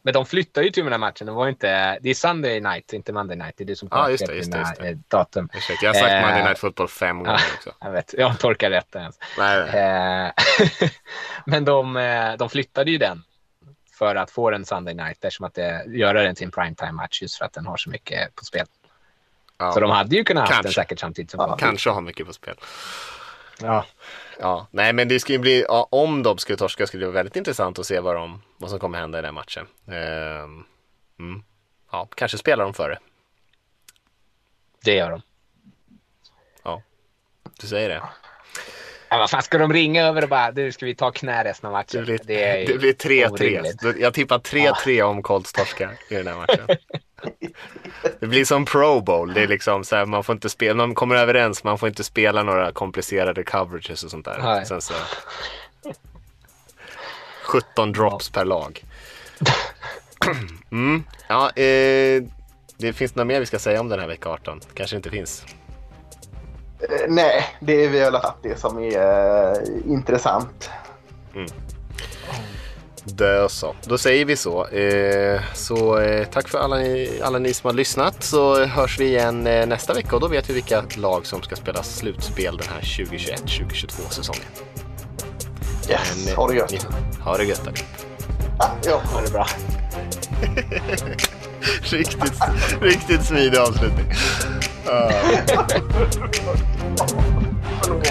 Men de flyttar ju till den här matchen. Det, var inte, det är Sunday night, inte Monday night. Det är du som tar just det, just det, dina, just det. eh, datum. Ursäkta, Jag har sagt Eh, Monday Night Football fem gånger ja. också. Jag vet, jag torkar rätt ens. Nej, nej. Eh, Men de, eh, de flyttade ju den för att få den Sunday night eftersom att det, göra den till en primetime match just för att den har så mycket på spel. Ja. Så de hade ju kunnat ha den säkert samtidigt som Ja. Kanske har mycket på spel. Ja. Ja, nej men det skulle ju bli, ja, om de skulle torska skulle det vara väldigt intressant att se vad, de, vad som kommer hända i den matchen. Ehm, mm. Ja, kanske spelar de före. Det gör de. Du säger det. Ja, vad fan ska de ringa över och bara nu ska vi ta knä resten av matchen? Det blir, det är det blir 3-3. orimligt. Jag tippar 3-3 om Colts torskar i den här matchen. Det blir som Pro Bowl. Det är liksom så här, man får inte spela, de kommer överens, man får inte spela några komplicerade coverages och sånt där. Nej. Sen så, 17 drops per lag. Mm. Ja, eh, det finns något mer vi ska säga om den här vecka 18? Kanske inte finns. Eh, nej, det är väl att det som är eh, intressant. Dö så. Då säger vi så. Eh, så eh, tack för alla ni, alla ni som har lyssnat. Så hörs vi igen eh, nästa vecka och då vet vi vilka lag som ska spela slutspel den här 2021-2022 säsongen. Yes, Men, ha det gött. ni- Ha det gött. allihop. Ja. Ha det bra. Riktigt, riktigt smidig avslutning. Förlåt.